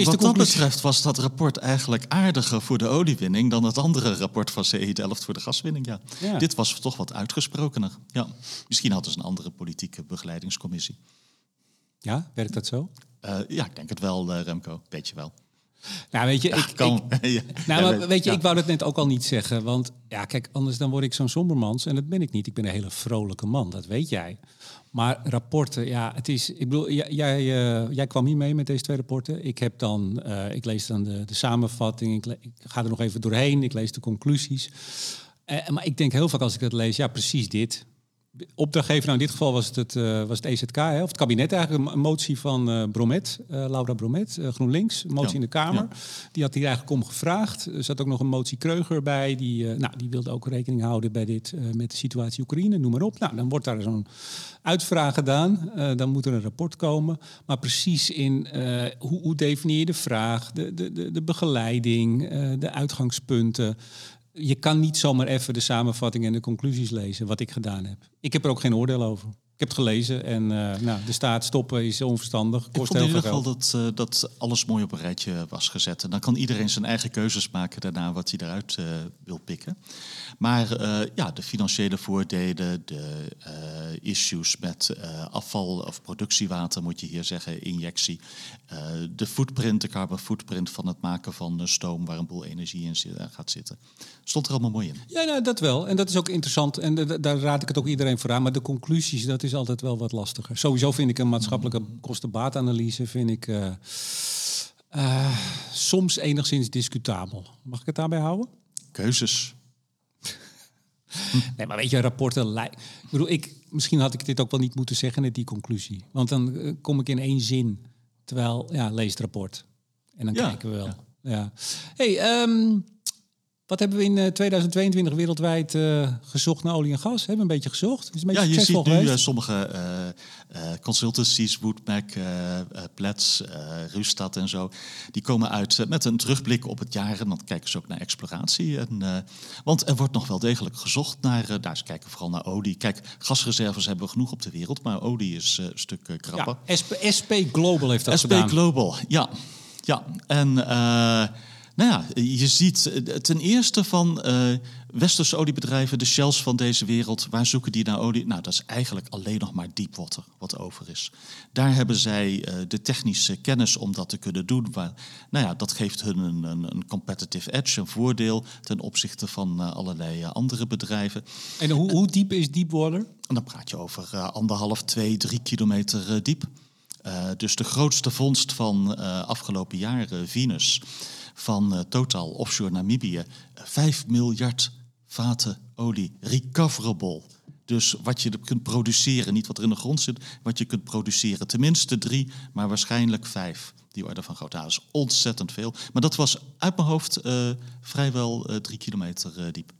wat dat betreft was dat rapport eigenlijk aardiger voor de oliewinning dan het andere rapport van CE Delft voor de gaswinning. Ja. ja. Dit was toch wat uitgesprokener. Ja. Misschien hadden ze een andere politieke begeleidingscommissie. Ja, werkt dat zo? ja, ik denk het wel, Remco. Weet je wel. Nou, weet je, ik, kan. nou, maar weet je, ik wou dat net ook al niet zeggen. Want ja, kijk, anders dan word ik zo'n sombermans. En dat ben ik niet. Ik ben een hele vrolijke man, dat weet jij. Maar rapporten, ja, het is. Ik bedoel, jij, jij, uh, jij kwam hier mee met deze twee rapporten. Ik heb dan, uh, ik lees dan de, de samenvatting. Ik, ik, ga er nog even doorheen. Ik lees de conclusies. Uh, maar ik denk heel vaak als ik dat lees, ja, precies dit opdrachtgever, nou in dit geval was het, het uh, was het EZK, hè, of het kabinet eigenlijk, een motie van uh, Bromet, uh, Laura Bromet, GroenLinks, een motie in de Kamer. Die had hier eigenlijk om gevraagd. Er zat ook nog een motie Kreuger bij, die, nou, die wilde ook rekening houden bij dit, met de situatie Oekraïne, noem maar op. Nou, dan wordt daar zo'n uitvraag gedaan, dan moet er een rapport komen. Maar precies in hoe, hoe definieer je de vraag, de, de, de, de begeleiding, de uitgangspunten je kan niet zomaar even de samenvatting en de conclusies lezen, wat ik gedaan heb. Ik heb er ook geen oordeel over. Ik heb het gelezen en uh, nou, de staat stoppen is onverstandig. Kost ik vond in ieder geval dat, uh, dat alles mooi op een rijtje was gezet. En dan kan iedereen zijn eigen keuzes maken daarna wat hij eruit uh, wil pikken. Maar ja, de financiële voordelen, de issues met afval of productiewater, moet je hier zeggen, injectie. De footprint, de carbon footprint van het maken van stoom waar een boel energie in gaat zitten. Stond er allemaal mooi in. Ja, nou, dat wel. En dat is ook interessant. En daar raad ik het ook iedereen voor aan. Maar de conclusies, dat is altijd wel wat lastiger. Sowieso vind ik een maatschappelijke kostenbaatanalyse vind ik uh, uh, soms enigszins discutabel. Mag ik het daarbij houden? Keuzes. nee, maar weet je, rapporten. Ik bedoel, ik, misschien had ik dit ook wel niet moeten zeggen net die conclusie. Want dan kom ik in één zin. Terwijl, ja, lees het rapport. En dan ja, kijken we wel. Ja. ja. Hey, um, wat hebben we in 2022 eh, wereldwijd uh, gezocht naar olie en gas? Hebben we een beetje gezocht? Is een beetje ja, je ziet nu uh, sommige uh, consultancies, Woodmac, Plets, Rustad en zo, die komen uit met een terugblik op het jaar en dan kijken ze ook naar exploratie. En, want er wordt nog wel degelijk gezocht naar, daar ze kijken vooral naar olie. Kijk, gasreserves hebben we genoeg op de wereld, maar olie is een stuk krapper. Ja, SP, SP Global heeft dat SP gedaan. SP Global, ja. Ja, en nou ja, je ziet eh, ten eerste van uh, westerse oliebedrijven, de shells van deze wereld, waar zoeken die naar olie? Nou, dat is eigenlijk alleen nog maar deepwater wat over is. Daar hebben zij uh, de technische kennis om dat te kunnen doen. Maar, nou ja, dat geeft hun een, een, een competitive edge, een voordeel ten opzichte van uh, allerlei andere bedrijven. En hoe, hoe, diep is deepwater? En dan praat je over anderhalf, twee, drie kilometer diep. dus de grootste vondst van afgelopen jaren, Venus van uh, Total offshore Namibië. 5 miljard vaten olie, recoverable. Dus wat je kunt produceren, niet wat er in de grond zit, wat je kunt produceren. Tenminste drie, maar waarschijnlijk vijf. Die orde van grootte. Is ontzettend veel. Maar dat was uit mijn hoofd uh, vrijwel drie kilometer diep.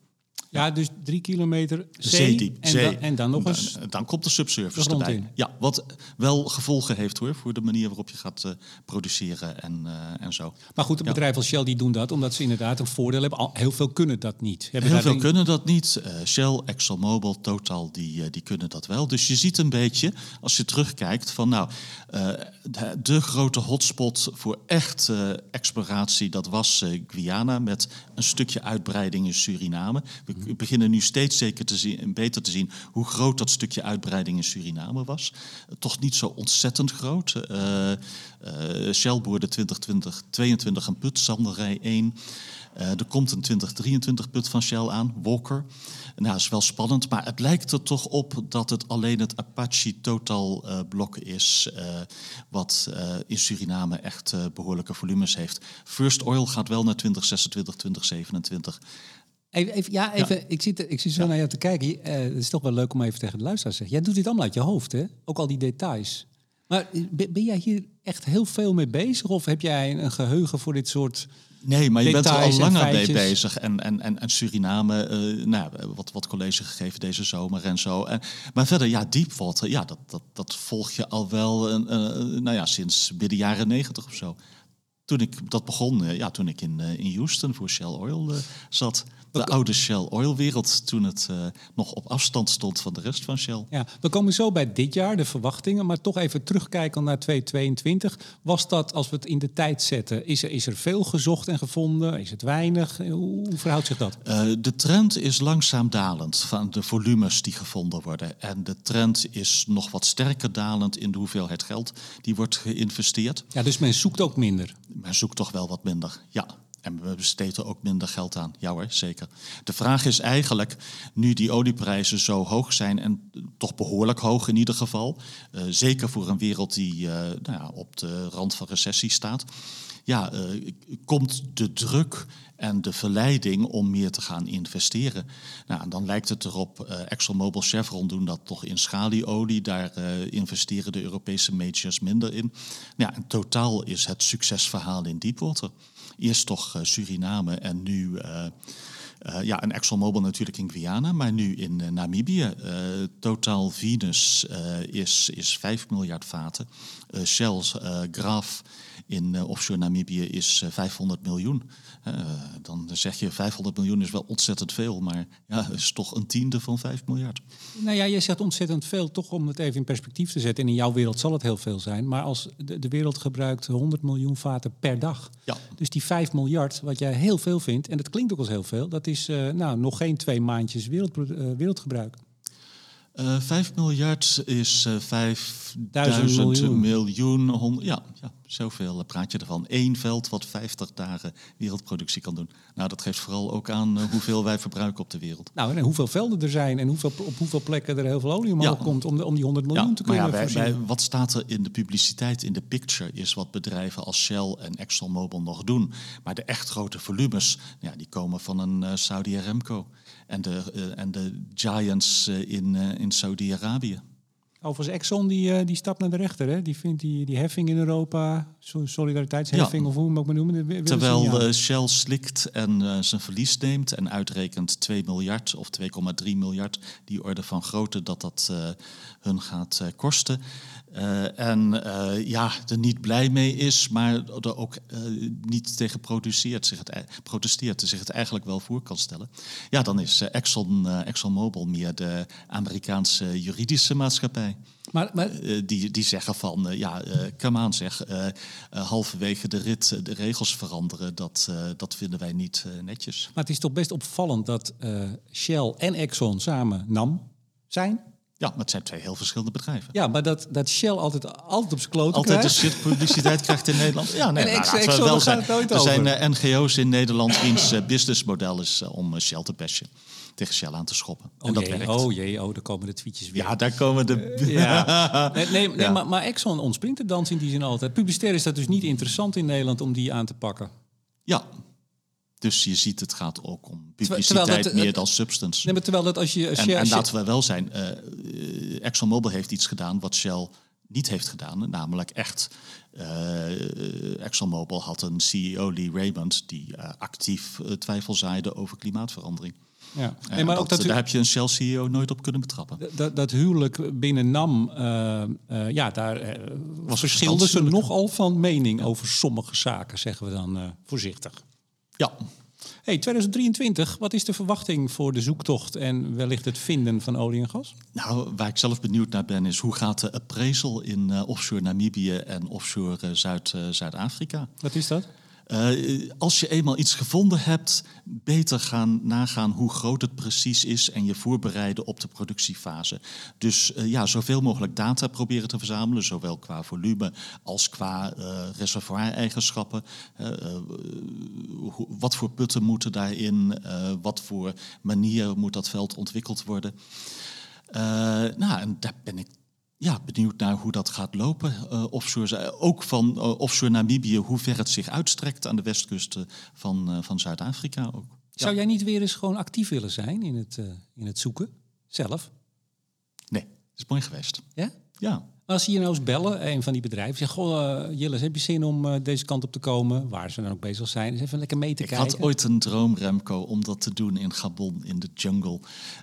Ja, dus drie kilometer zee, En, Dan, en dan nog eens... Dan, dan komt de subsurface erbij. In. Ja, wat wel gevolgen heeft hoor, voor de manier waarop je gaat uh, produceren en, uh, en zo. Maar goed, een ja. bedrijf als Shell die doen dat omdat ze inderdaad een voordeel hebben. Al, heel veel kunnen dat niet. Hebben heel veel kunnen dat niet. Uh, Shell, ExxonMobil, Total, die, die kunnen dat wel. Dus je ziet een beetje, als je terugkijkt, van nou, de, de, grote hotspot voor echt exploratie, dat was Guyana met een stukje uitbreiding in Suriname. We we beginnen nu steeds zeker te zien, beter te zien hoe groot dat stukje uitbreiding in Suriname was. Toch niet zo ontzettend groot. Shell boerde 2020, 22 een put, Sanderij 1. Uh, er komt een 2023 put van Shell aan, Walker. Nou, dat is wel spannend, maar het lijkt er toch op dat het alleen het Apache Total uh, blok is, uh, wat in Suriname echt behoorlijke volumes heeft. First Oil gaat wel naar 2026, 2027. Even, even, ja, even, ja. Ik, zit, ik zit zo ja. naar jou te kijken. Uh, het is toch wel leuk om even tegen de luisteraar te zeggen. Jij doet dit allemaal uit je hoofd, hè? Ook al die details. Maar ben jij hier echt heel veel mee bezig? Of heb jij een geheugen voor dit soort Nee, maar je bent er al langer mee bezig. En, en, en, en Suriname, eh, nou, wat, wat college gegeven deze zomer en zo. En, maar verder, ja, Deepwater, ja, dat, dat, dat volg je al wel eh, nou ja, sinds midden jaren negentig of zo. Toen ik dat begon, eh, ja, toen ik in, eh, in Houston voor Shell Oil eh, zat. De oude Shell Oil wereld, toen het nog op afstand stond van de rest van Shell. Ja, we komen zo bij dit jaar, de verwachtingen. Maar toch even terugkijken naar 2022. Was dat, als we het in de tijd zetten, is er, is er veel gezocht en gevonden? Is het weinig? Hoe, hoe verhoudt zich dat? De trend is langzaam dalend van de volumes die gevonden worden. En de trend is nog wat sterker dalend in de hoeveelheid geld die wordt geïnvesteerd. Ja, dus men zoekt ook minder. Men zoekt toch wel wat minder, ja. En we besteden ook minder geld aan. Ja hoor, zeker. De vraag is eigenlijk, nu die olieprijzen zo hoog zijn... en toch behoorlijk hoog in ieder geval... eh, zeker voor een wereld die eh, nou ja, op de rand van recessie staat... ja, eh, komt de druk en de verleiding om meer te gaan investeren. Nou, dan lijkt het erop, eh ExxonMobil, Chevron doen dat toch in schalieolie. Daar eh, investeren de Europese majors minder in. Nou Ja, in totaal is het succesverhaal in Deepwater. Eerst toch Suriname en nu... eh, ja, en ExxonMobil natuurlijk in Guyana, maar nu in Namibië. Totaal Venus is, is 5 miljard vaten. Shell, Graaf in eh, offshore Namibië is eh, 500 miljoen. Eh, dan zeg je 500 miljoen is wel ontzettend veel, maar ja, is toch een tiende van 5 miljard. Nou ja, je zegt ontzettend veel, toch om het even in perspectief te zetten. En in jouw wereld zal het heel veel zijn. Maar als de, de wereld gebruikt 100 miljoen vaten per dag. Ja. Dus die 5 miljard, wat jij heel veel vindt, en dat klinkt ook als heel veel, dat is eh, nou, nog geen twee maandjes eh, wereldgebruik. Eh 5 miljard is eh 5000 Duizend miljoen. miljoen. hond- ja, ja, zoveel eh, praat je ervan. Eén veld wat 50 dagen wereldproductie kan doen. Nou, dat geeft vooral ook aan hoeveel wij verbruiken op de wereld. Nou, en hoeveel velden er zijn en hoeveel, op hoeveel plekken er heel veel olie omhoog Ja. komt om, de, om die 100 miljoen te maar kunnen ja, wij, voorzien. wij- wat staat er in de publiciteit, in de picture, is wat bedrijven als Shell en ExxonMobil nog doen. Maar de echt grote volumes, ja, die komen van een Saudi Aramco en de, eh, en de giants eh, in, eh, in Saudi-Arabië. Overigens, Exxon die, eh, die stapt naar de rechter. Hè? Die vindt die, die heffing in Europa, so- solidariteitsheffing Ja. of hoe we hem ook maar noemen. Terwijl eh, Shell slikt en eh, zijn verlies neemt en uitrekent 2 miljard of 2,3 miljard, die orde van grootte dat dat hun gaat kosten. En ja, er niet blij mee is, maar er ook niet tegen produceert, zich het, ei- protesteert, zich het eigenlijk wel voor kan stellen. Ja, dan is Exxon, ExxonMobil meer de Amerikaanse juridische maatschappij. Maar, maar Eh, die, die zeggen van, eh, ja, eh come aan zeg, eh, eh, halverwege de rit eh, de regels veranderen, dat, eh, dat vinden wij niet eh, netjes. Maar het is toch best opvallend dat eh, Shell en Exxon samen NAM zijn. Ja, maar het zijn twee heel verschillende bedrijven. Ja, maar dat, dat Shell altijd, altijd op zijn kloten Altijd de shit publiciteit krijgt in Nederland. Ja, nee, En nou, Ex- laten we Exxon, wel zijn. het nooit Er zijn eh, NGO's in Nederland wiens eh, businessmodel is eh, om eh, Shell te bashen. Tegen Shell aan te schoppen. Oh en dat jee, werkt. oh jee, oh, daar komen de tweetjes weer. Ja, daar komen de... Ja. Nee, nee, nee, Ja. maar, maar Exxon ontspringt de dans in die zin altijd. Publicitair is dat dus niet interessant in Nederland om die aan te pakken. ja. Dus je ziet, het gaat ook om publiciteit dat- meer dan substance. Nee, maar terwijl dat als je... Als En, je, en als laten we wel zijn, eh, eh, ExxonMobil heeft iets gedaan wat Shell niet heeft gedaan. Namelijk echt, eh, ExxonMobil had een CEO, Lee Raymond, die eh, actief eh, twijfel zaaide over klimaatverandering. Ja. Nee, maar dat, ook dat, daar heb je een Shell-CEO nooit op kunnen betrappen. dat, dat huwelijk binnen NAM, eh, eh, ja, daar eh, verschilden ze nogal van mening over sommige zaken, zeggen we dan voorzichtig. Ja, Hey, 2023, wat is de verwachting voor de zoektocht en wellicht het vinden van olie en gas? nou, waar ik zelf benieuwd naar ben, is hoe gaat de appraisal in offshore Namibië en offshore Zuid, Zuid-Afrika? Wat is dat? Eh, als je eenmaal iets gevonden hebt, beter gaan nagaan hoe groot het precies is en je voorbereiden op de productiefase. Dus eh, ja, zoveel mogelijk data proberen te verzamelen, zowel qua volume als qua eh reservoir-eigenschappen. Wat voor putten moeten daarin? Wat voor manier moet dat veld ontwikkeld worden? Nou, en daar ben ik ja, benieuwd naar hoe dat gaat lopen. eh, offshore, ook van eh, offshore Namibië, hoe ver het zich uitstrekt aan de westkusten van, eh, van Zuid-Afrika ook. Zou jij niet weer eens gewoon actief willen zijn in het, eh, in het zoeken? Zelf? Nee, is mooi geweest. Ja? Ja. Als ze je nou eens bellen, een van die bedrijven, zeg goh, uh, Jilles, heb je zin om uh, deze kant op te komen, waar ze dan ook bezig zijn, eens even lekker mee te ik kijken. Ik had ooit een droom, Remco, om dat te doen in Gabon, in de jungle.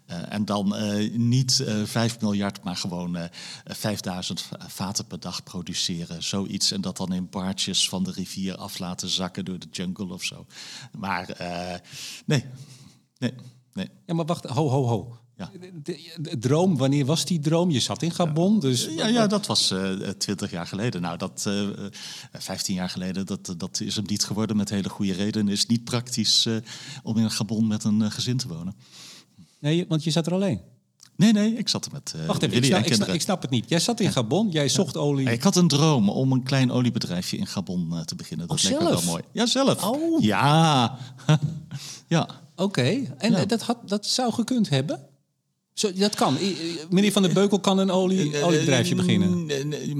Uh, en dan niet 5 miljard, maar gewoon 5000 vaten per dag produceren. Zoiets. En dat dan in baartjes van de rivier af laten zakken door de jungle of zo. Maar nee, nee, nee. Ja, maar wacht, ho, ho, ho. Ja. De, de, droom, wanneer was die droom? Je zat in Gabon, dus... Ja, ja dat was twintig jaar geleden. Nou, dat uh, 15 jaar geleden, dat, dat is hem niet geworden met hele goede redenen. is niet praktisch uh, om in Gabon met een uh, gezin te wonen. Nee, want je zat er alleen? Nee, nee, ik zat er met uh, Wacht even, ik snap, ik, snap, ik snap, het niet. Jij zat in Gabon, jij zocht olie... Ik had een droom om een klein oliebedrijfje in Gabon te beginnen. Dat oh, leek me wel mooi. Ja, zelf. Oh. Ja. ja. Oké, okay. en ja. dat, had, dat zou gekund hebben? Zo, dat kan. Meneer Van der Beukel kan een olie, oliebedrijfje beginnen.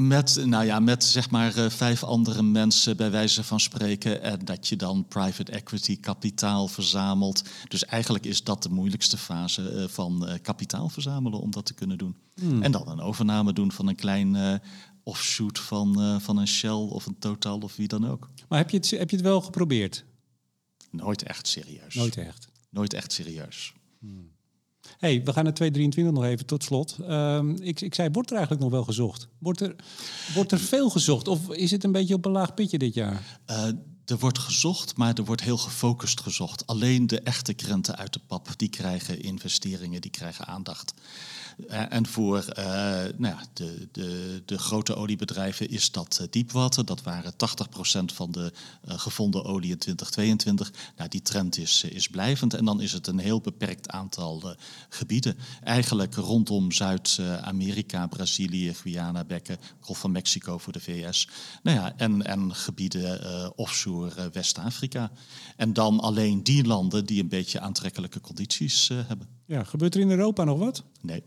Met, nou ja, met zeg maar vijf andere mensen bij wijze van spreken. En dat je dan private equity kapitaal verzamelt. Dus eigenlijk is dat de moeilijkste fase van kapitaal verzamelen om dat te kunnen doen. Hmm. En dan een overname doen van een klein offshoot van, van een Shell of een Total of wie dan ook. Maar heb je het, heb je het wel geprobeerd? Nooit echt serieus. Nooit echt? Nooit echt serieus. Hmm hey, we gaan naar 223 nog even tot slot. Um, ik, ik zei, wordt er eigenlijk nog wel gezocht? Wordt er, wordt er veel gezocht? Of is het een beetje op een laag pitje dit jaar? Uh, er wordt gezocht, maar er wordt heel gefocust gezocht. Alleen de echte krenten uit de pap, die krijgen investeringen, die krijgen aandacht. Uh, en voor uh, nou ja, de, de, de grote oliebedrijven is dat uh, diepwater. Dat waren 80% van de gevonden olie in 2022. Nou, die trend is, is blijvend. En dan is het een heel beperkt aantal gebieden. Eigenlijk rondom Zuid-Amerika, Brazilië, Guyana, Bekken, Golf van Mexico voor de VS. Nou ja, en, en gebieden offshore West-Afrika. En dan alleen die landen die een beetje aantrekkelijke condities hebben. Ja, gebeurt er in Europa nog wat? Nee.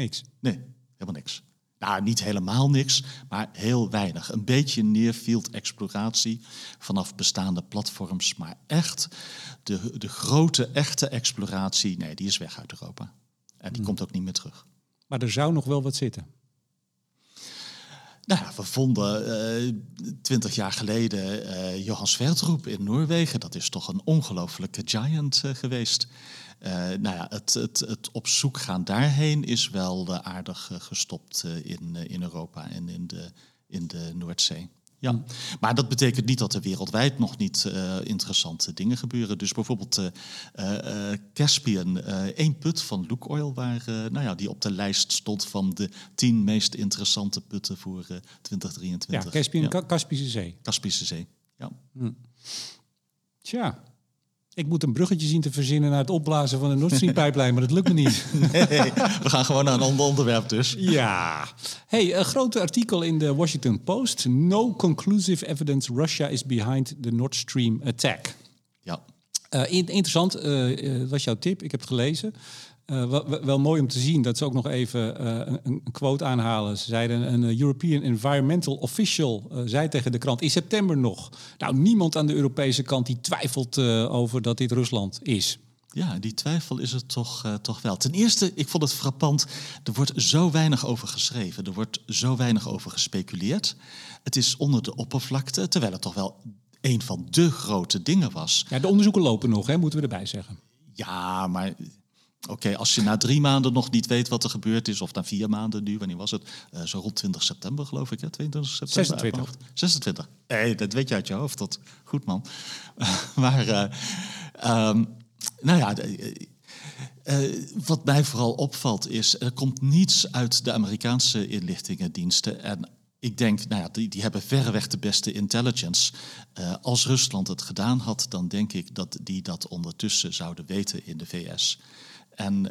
Niks? Nee, helemaal niks. Nou, niet helemaal niks, maar heel weinig. Een beetje nearfield exploratie vanaf bestaande platforms. Maar echt, de, de grote, echte exploratie, nee, die is weg uit Europa. En die hmm. komt ook niet meer terug. Maar er zou nog wel wat zitten. Nou ja, we vonden uh, twintig jaar geleden uh, Johan Sverdrup in Noorwegen. Dat is toch een ongelofelijke giant uh, geweest. Uh, nou ja, het, het, het, op zoek gaan daarheen is wel uh, aardig uh, gestopt in, in Europa en in de, in de Noordzee. Ja, mm. maar dat betekent niet dat er wereldwijd nog niet interessante dingen gebeuren. Dus bijvoorbeeld Caspian, één put van Look Oil, waar, nou ja, die op de lijst stond van de tien meest interessante putten voor 2023. Ja, Caspian, ja. Kaspische Zee. Kaspische Zee, ja. Mm. Tja, ik moet een bruggetje zien te verzinnen naar het opblazen van de Nord Stream pijplijn, maar dat lukt me niet. Nee, we gaan gewoon naar een ander onderwerp dus. Ja. Hey, een groot artikel in de Washington Post. No conclusive evidence Russia is behind the Nord Stream attack. Ja. Uh, interessant, uh, was jouw tip. Ik heb het gelezen. Uh, wel, wel, mooi om te zien dat ze ook nog even uh, een, een, quote aanhalen. Ze zeiden een European Environmental Official uh, zei tegen de krant in september nog. Nou, niemand aan de Europese kant die twijfelt over dat dit Rusland is. Ja, die twijfel is het toch, toch wel. Ten eerste, ik vond het frappant, er wordt zo weinig over geschreven. Er wordt zo weinig over gespeculeerd. Het is onder de oppervlakte, terwijl het toch wel een van de grote dingen was. Ja, de onderzoeken lopen nog, hè, moeten we erbij zeggen. Ja, maar Oké, als je na drie maanden nog niet weet wat er gebeurd is, of na vier maanden nu, wanneer was het? Uh, zo rond 20 september, geloof ik, hè? 22 september. 26. 26. Nee, dat weet je uit je hoofd. Dat, goed, man. maar, uh, um, nou ja, uh, wat mij vooral opvalt is, er komt niets uit de Amerikaanse inlichtingendiensten. En ik denk, nou ja, die, die hebben verreweg de beste intelligence. Uh, als Rusland het gedaan had, dan denk ik dat die dat ondertussen zouden weten in de VS. En,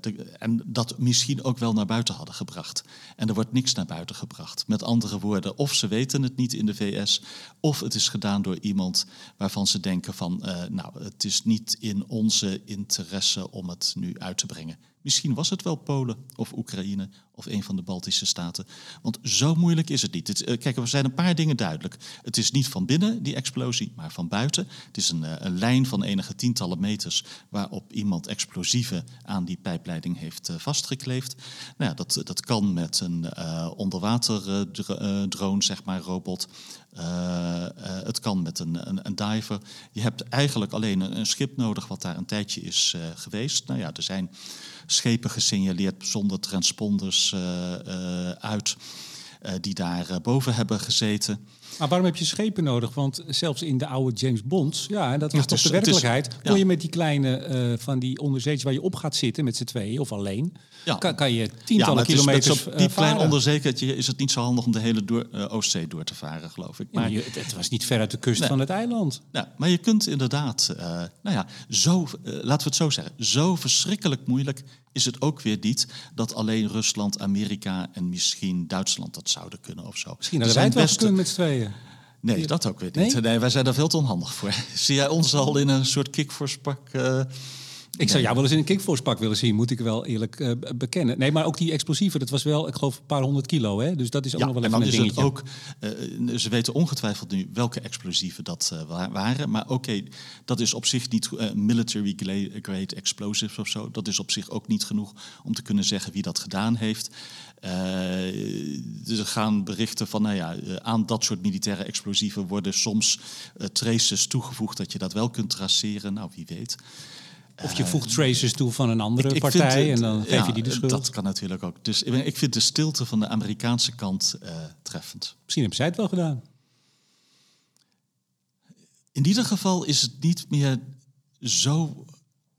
de, en dat misschien ook wel naar buiten hadden gebracht. En er wordt niks naar buiten gebracht. Met andere woorden, of ze weten het niet in de VS, of het is gedaan door iemand waarvan ze denken van, uh, nou, het is niet in onze interesse om het nu uit te brengen. Misschien was het wel Polen of Oekraïne of een van de Baltische staten. Want zo moeilijk is het niet. Eh, kijk, er zijn een paar dingen duidelijk. Het is niet van binnen die explosie, maar van buiten. Het is een, eh, een lijn van enige tientallen meters waarop iemand explosieven aan die pijpleiding heeft eh, vastgekleefd. Nou ja, dat, dat kan met een onderwaterdrone, zeg maar, robot. het kan met een, een, een, diver. Je hebt eigenlijk alleen een, een, schip nodig wat daar een tijdje is geweest. Nou ja, er zijn schepen gesignaleerd zonder transponders uh, uit. Uh, die daar boven hebben gezeten. Maar waarom heb je schepen nodig? Want zelfs in de oude James Bonds, ja, dat was toch de werkelijkheid. Is, kon je met die kleine uh, van die onderzeeërs waar je op gaat zitten met z'n tweeën of alleen, ja. kan, kan je tientallen ja, kilometers op die klein onderzeekertje is het niet zo handig om de hele door, uh, Oostzee door te varen, geloof ik. Maar je, het, was niet ver uit de kust nee. van het eiland. Ja, maar je kunt inderdaad, uh, nou ja, zo, laten we het zo zeggen, zo verschrikkelijk moeilijk is het ook weer niet dat alleen Rusland, Amerika en misschien Duitsland dat zouden kunnen of zo. Misschien hadden wij het wel best... met z'n tweeën. Nee, dat ook weer niet. Nee? nee? wij zijn daar veel te onhandig voor. Zie jij ons al in een soort kickforce-pak... Uh, ik zou jou wel eens in een kickforce-pak willen zien, moet ik wel eerlijk uh, bekennen. Nee, maar ook die explosieven, dat was wel, ik geloof, een paar honderd kilo. Hè? Dus dat is ook ja, nog wel even een dingetje. ook, uh, ze weten ongetwijfeld nu welke explosieven dat waren. Maar oké, okay, dat is op zich niet military grade explosives of zo. Dat is op zich ook niet genoeg om te kunnen zeggen wie dat gedaan heeft. Er gaan berichten van, nou ja, aan dat soort militaire explosieven worden soms traces toegevoegd dat je dat wel kunt traceren. Nou, wie weet. Of je voegt traces toe van een andere ik, partij en dan geef ja, je die de schuld. Dat kan natuurlijk ook. Dus ik vind de stilte van de Amerikaanse kant uh, treffend. Misschien hebben zij het wel gedaan. In ieder geval is het niet meer zo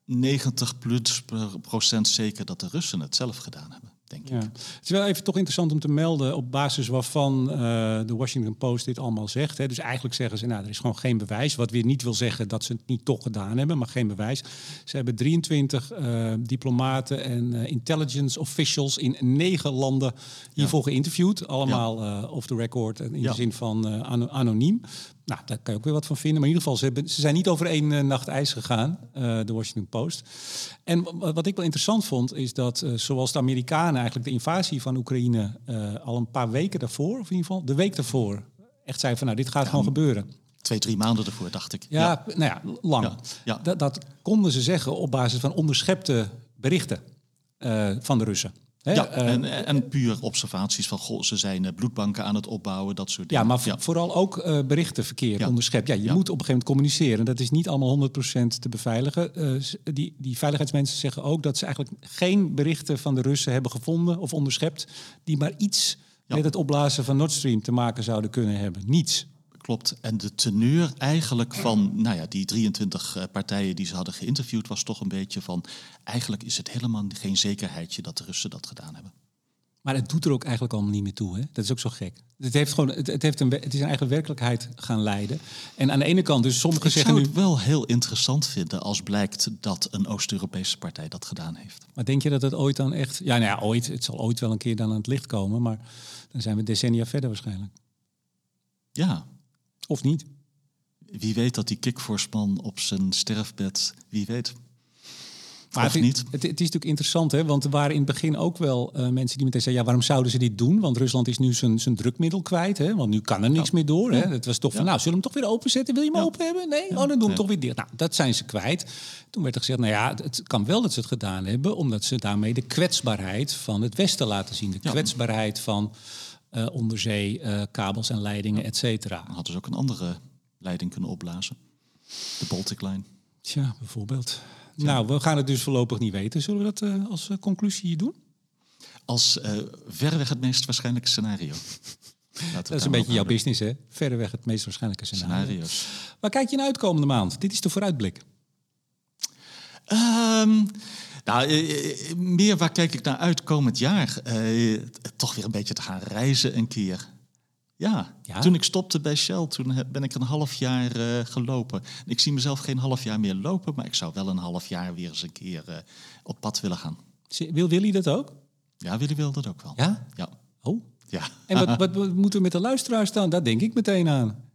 90 plus procent zeker dat de Russen het zelf gedaan hebben denk ja. Het is wel even toch interessant om te melden op basis waarvan uh, de Washington Post dit allemaal zegt. Hè. Dus eigenlijk zeggen ze, nou, er is gewoon geen bewijs. Wat weer niet wil zeggen dat ze het niet toch gedaan hebben, maar geen bewijs. Ze hebben 23 uh, eh, diplomaten en uh, intelligence officials in negen landen hiervoor ja. geïnterviewd. Allemaal ja. off the record en in de zin van anoniem. Nou, daar kan je ook weer wat van vinden. Maar in ieder geval, ze, hebben, ze zijn niet over één uh, nacht ijs gegaan, uh, de Washington Post. En wat ik wel interessant vond, is dat uh, zoals de Amerikanen eigenlijk de invasie van Oekraïne al een paar weken daarvoor, of in ieder geval de week daarvoor, echt zeiden van nou, dit gaat ja, gewoon gebeuren. Twee, drie maanden ervoor, dacht ik. Ja, ja. nou ja, lang. Ja, ja. Dat, dat konden ze zeggen op basis van onderschepte berichten van de Russen ja, uh, en, en puur observaties van goh, ze zijn uh, bloedbanken aan het opbouwen, dat soort dingen. Ja, maar ja. vooral ook uh, berichtenverkeer ja. onderschept. Ja, je ja. moet op een gegeven moment communiceren. Dat is niet allemaal 100% te beveiligen. die, die veiligheidsmensen zeggen ook dat ze eigenlijk geen berichten van de Russen hebben gevonden of onderschept die maar iets met het opblazen van Nord Stream te maken zouden kunnen hebben. Niets. Klopt. En de teneur eigenlijk van nou ja, die 23 uh, partijen die ze hadden geïnterviewd was toch een beetje van... eigenlijk is het helemaal geen zekerheidje dat de Russen dat gedaan hebben. Maar het doet er ook eigenlijk allemaal niet meer toe. Hè? Dat is ook zo gek. Het, heeft gewoon, het, het, heeft een, het is een eigen werkelijkheid gaan leiden. En aan de ene kant, dus sommigen zeggen nu... Ik zou het wel heel interessant vinden als blijkt dat een Oost-Europese partij dat gedaan heeft. Maar denk je dat het ooit dan echt... Ja, nou ja, ooit. Het zal ooit wel een keer dan aan het licht komen. Maar dan zijn we decennia verder waarschijnlijk. Ja, of niet? Wie weet dat die kickforce op zijn sterfbed, wie weet. Maar of het, niet. Het, het, is natuurlijk interessant, hè? want er waren in het begin ook wel uh, mensen die meteen zeiden... ja, waarom zouden ze dit doen? Want Rusland is nu zijn, zijn drukmiddel kwijt, hè? want nu kan er niks ja. meer door. Hè? Het was toch van, nou, zullen we hem toch weer openzetten? Wil je hem open hebben? Nee? Oh, dan doen we hem toch weer dicht. Nou, dat zijn ze kwijt. Toen werd er gezegd, nou ja, het kan wel dat ze het gedaan hebben... omdat ze daarmee de kwetsbaarheid van het Westen laten zien. De kwetsbaarheid van uh, onderzeekabels uh, en leidingen, et cetera. Dan hadden ze ook een andere leiding kunnen opblazen. De Baltic Line. Tja, bijvoorbeeld. Nou, we gaan het dus voorlopig niet weten. Zullen we dat uh, als conclusie doen? Als verreweg het meest waarschijnlijke scenario. dat is een beetje jouw business, hè? Verreweg het meest waarschijnlijke scenario. Scenario's. Waar kijk je naar uit komende maand? Dit is de vooruitblik. Um, nou, eh, meer waar kijk ik naar uit komend jaar? Uh, toch weer een beetje te gaan reizen een keer. Ja, ja, toen ik stopte bij Shell, toen ben ik een half jaar uh, gelopen. Ik zie mezelf geen half jaar meer lopen, maar ik zou wel een half jaar weer eens een keer uh, op pad willen gaan. Wil Willy dat ook? Ja, Willy wil dat ook wel. Ja? Ja. Oh. Ja. En wat, wat, wat moeten we met de luisteraars dan? Daar denk ik meteen aan.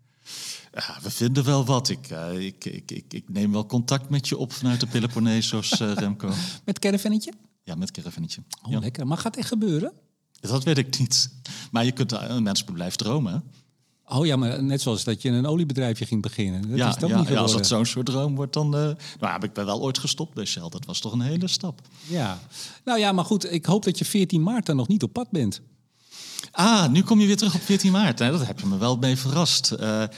Ja, we vinden wel wat. Ik, uh, ik, ik, ik, ik, neem wel contact met je op vanuit de Peloponnesos, uh, Remco. Met caravannetje? Ja, met caravannetje. Oh, ja. lekker. Maar gaat het echt gebeuren? Dat weet ik niet. Maar je kunt, een mens blijft dromen. hè? Oh ja, maar net zoals dat je een oliebedrijfje ging beginnen. Dat ja, is ook ja, niet ja, als het zo'n soort droom wordt, dan... eh nou, heb ik ben wel ooit gestopt bij Shell. Dat was toch een hele stap. Ja. Nou ja, maar goed, ik hoop dat je 14 maart dan nog niet op pad bent. Ah, nu kom je weer terug op 14 maart. Hè? Dat heb je me wel mee verrast. Eh, eh,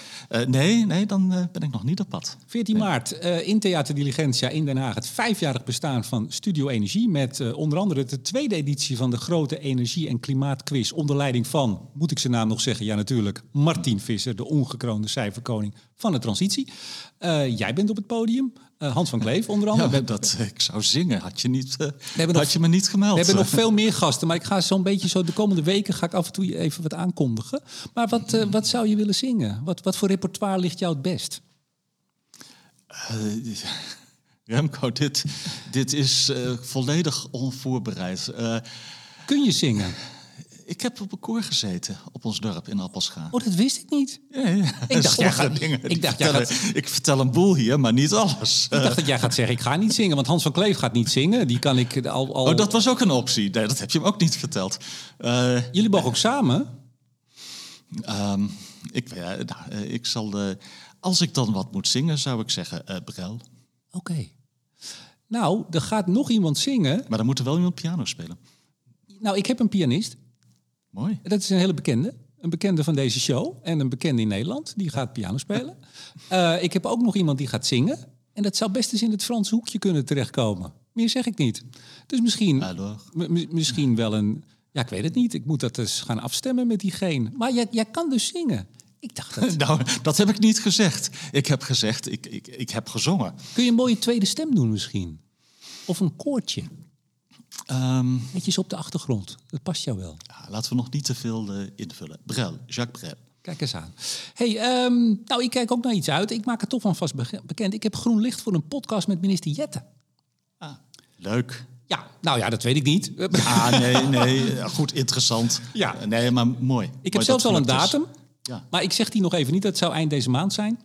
nee, nee, dan eh, ben ik nog niet op pad. 14 maart in Theater Diligentia in Den Haag. Het vijfjarig bestaan van Studio Energie. Met onder andere de tweede editie van de grote energie- en klimaatquiz. Onder leiding van, moet ik zijn naam nog zeggen? Ja, natuurlijk. Martin Visser, de ongekroonde cijferkoning van de transitie. Jij bent op het podium. Eh, Hans van Kleef onder andere. Ja, dat, eh, ik zou zingen. Had je, niet, eh, had nog- je me niet gemeld. We hebben nog veel meer gasten, maar ik ga zo'n beetje zo de komende weken ga ik af en toe even wat aankondigen. Maar wat, wat zou je willen zingen? Wat, wat voor repertoire ligt jou het best? Remco, dit, dit is volledig onvoorbereid. Kun je zingen? Ik heb op een koor gezeten op ons dorp in Appelscha. Oh, dat wist ik niet. Ja, ja. Ik dacht, jij gaat- dingen, ik dacht, jij vertellen- ik vertel een boel hier, maar niet alles. Ik dacht dat jij gaat zeggen, ik ga niet zingen. Want Hans van Kleef gaat niet zingen. Die kan ik al... al... Oh, dat was ook een optie. Nee, dat heb je hem ook niet verteld. Eh, Jullie mogen ook samen. ehm, ik, ja, nou, eh, ik zal, eh, als ik dan wat moet zingen, zou ik zeggen eh Brel. Oké. Nou, er gaat nog iemand zingen. Maar dan moet er wel iemand piano spelen. Nou, ik heb een pianist. Mooi. Dat is een hele bekende. Een bekende van deze show. En een bekende in Nederland. Die gaat piano spelen. Eh, ik heb ook nog iemand die gaat zingen. En dat zou best eens in het Franse hoekje kunnen terechtkomen. Meer zeg ik niet. Dus misschien, misschien wel een... Ja, ik weet het niet. Ik moet dat eens gaan afstemmen met diegene. Maar jij, jij kan dus zingen. Ik dacht dat... Nou, dat heb ik niet gezegd. Ik heb gezegd, ik, ik, ik heb gezongen. Kun je een mooie tweede stem doen misschien? Of een koortje. Ehm, Netjes op de achtergrond. Dat past jou wel. ja, laten we nog niet te veel eh, invullen. Brel, Jacques Brel. Kijk eens aan. Hey, ehm, nou, ik kijk ook naar iets uit. Ik maak het toch van vast be- bekend. Ik heb groen licht voor een podcast met minister Jette. Ah, leuk. Ja, nou ja, dat weet ik niet. Ah, nee, nee. Goed, interessant. Ja. Eh, Nee, maar mooi. Ik Mooi heb zelfs al een datum. Ja. Maar ik zeg die nog even niet. Dat zou eind deze maand zijn.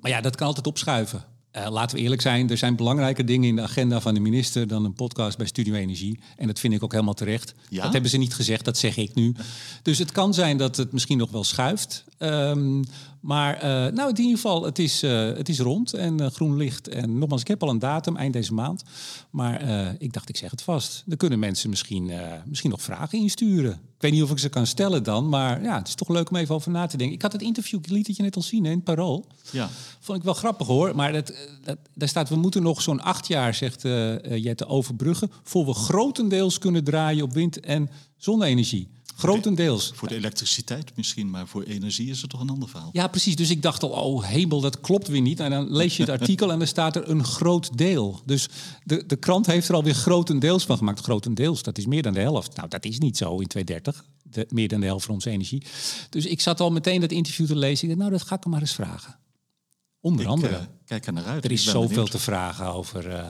Maar ja, dat kan altijd opschuiven. Eh, laten we eerlijk zijn, er zijn belangrijke dingen in de agenda van de minister dan een podcast bij Studio Energie. En dat vind ik ook helemaal terecht. Ja? Dat hebben ze niet gezegd, dat zeg ik nu. Dus het kan zijn dat het misschien nog wel schuift. Ehm, maar eh, nou, in ieder geval, het is, eh, het is rond en eh, groen licht. En nogmaals, ik heb al een datum, eind deze maand. Maar ik dacht, ik zeg het vast. Er kunnen mensen misschien, misschien nog vragen insturen. Ik weet niet of ik ze kan stellen dan, maar ja, het is toch leuk om even over na te denken. Ik had het interview, ik liet het je net al zien hè, in het Parool. Ja. Vond ik wel grappig hoor. Maar dat, dat, daar staat, we moeten nog zo'n acht jaar, zegt Jette, overbruggen... voor we grotendeels kunnen draaien op wind- en zonne-energie. Grotendeels. Voor de elektriciteit misschien, maar voor energie is het toch een ander verhaal. Ja, precies. Dus ik dacht al, oh hemel, dat klopt weer niet. En dan lees je het artikel en dan staat er een groot deel. Dus de, de krant heeft er alweer grotendeels van gemaakt. Grotendeels, dat is meer dan de helft. Nou, dat is niet zo in 2030. De, meer dan de helft van onze energie. Dus ik zat al meteen dat interview te lezen. Ik dacht, nou, dat ga ik hem maar eens vragen. Onder Ik andere. eh, kijk er naar uit. Er is zoveel benieuwd. te vragen over eh,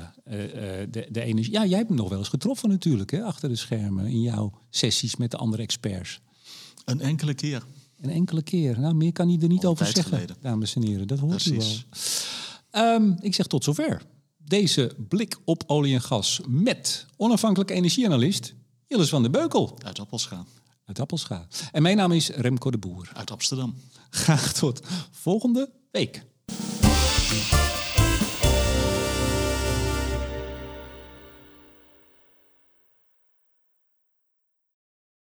eh, de, de energie. Ja, jij hebt hem nog wel eens getroffen natuurlijk, hè, achter de schermen. In jouw sessies met de andere experts. Een enkele keer. Een enkele keer. Nou, meer kan hij er niet over zeggen, geleden. dames en heren. Dat hoort u wel. Precies. Ehm, ik zeg tot zover. Deze blik op olie en gas met onafhankelijke energieanalist Jilles van der Beukel Uit Appelscha. uit Appelscha. En mijn naam is Remco de Boer. Uit Amsterdam. Graag tot volgende week.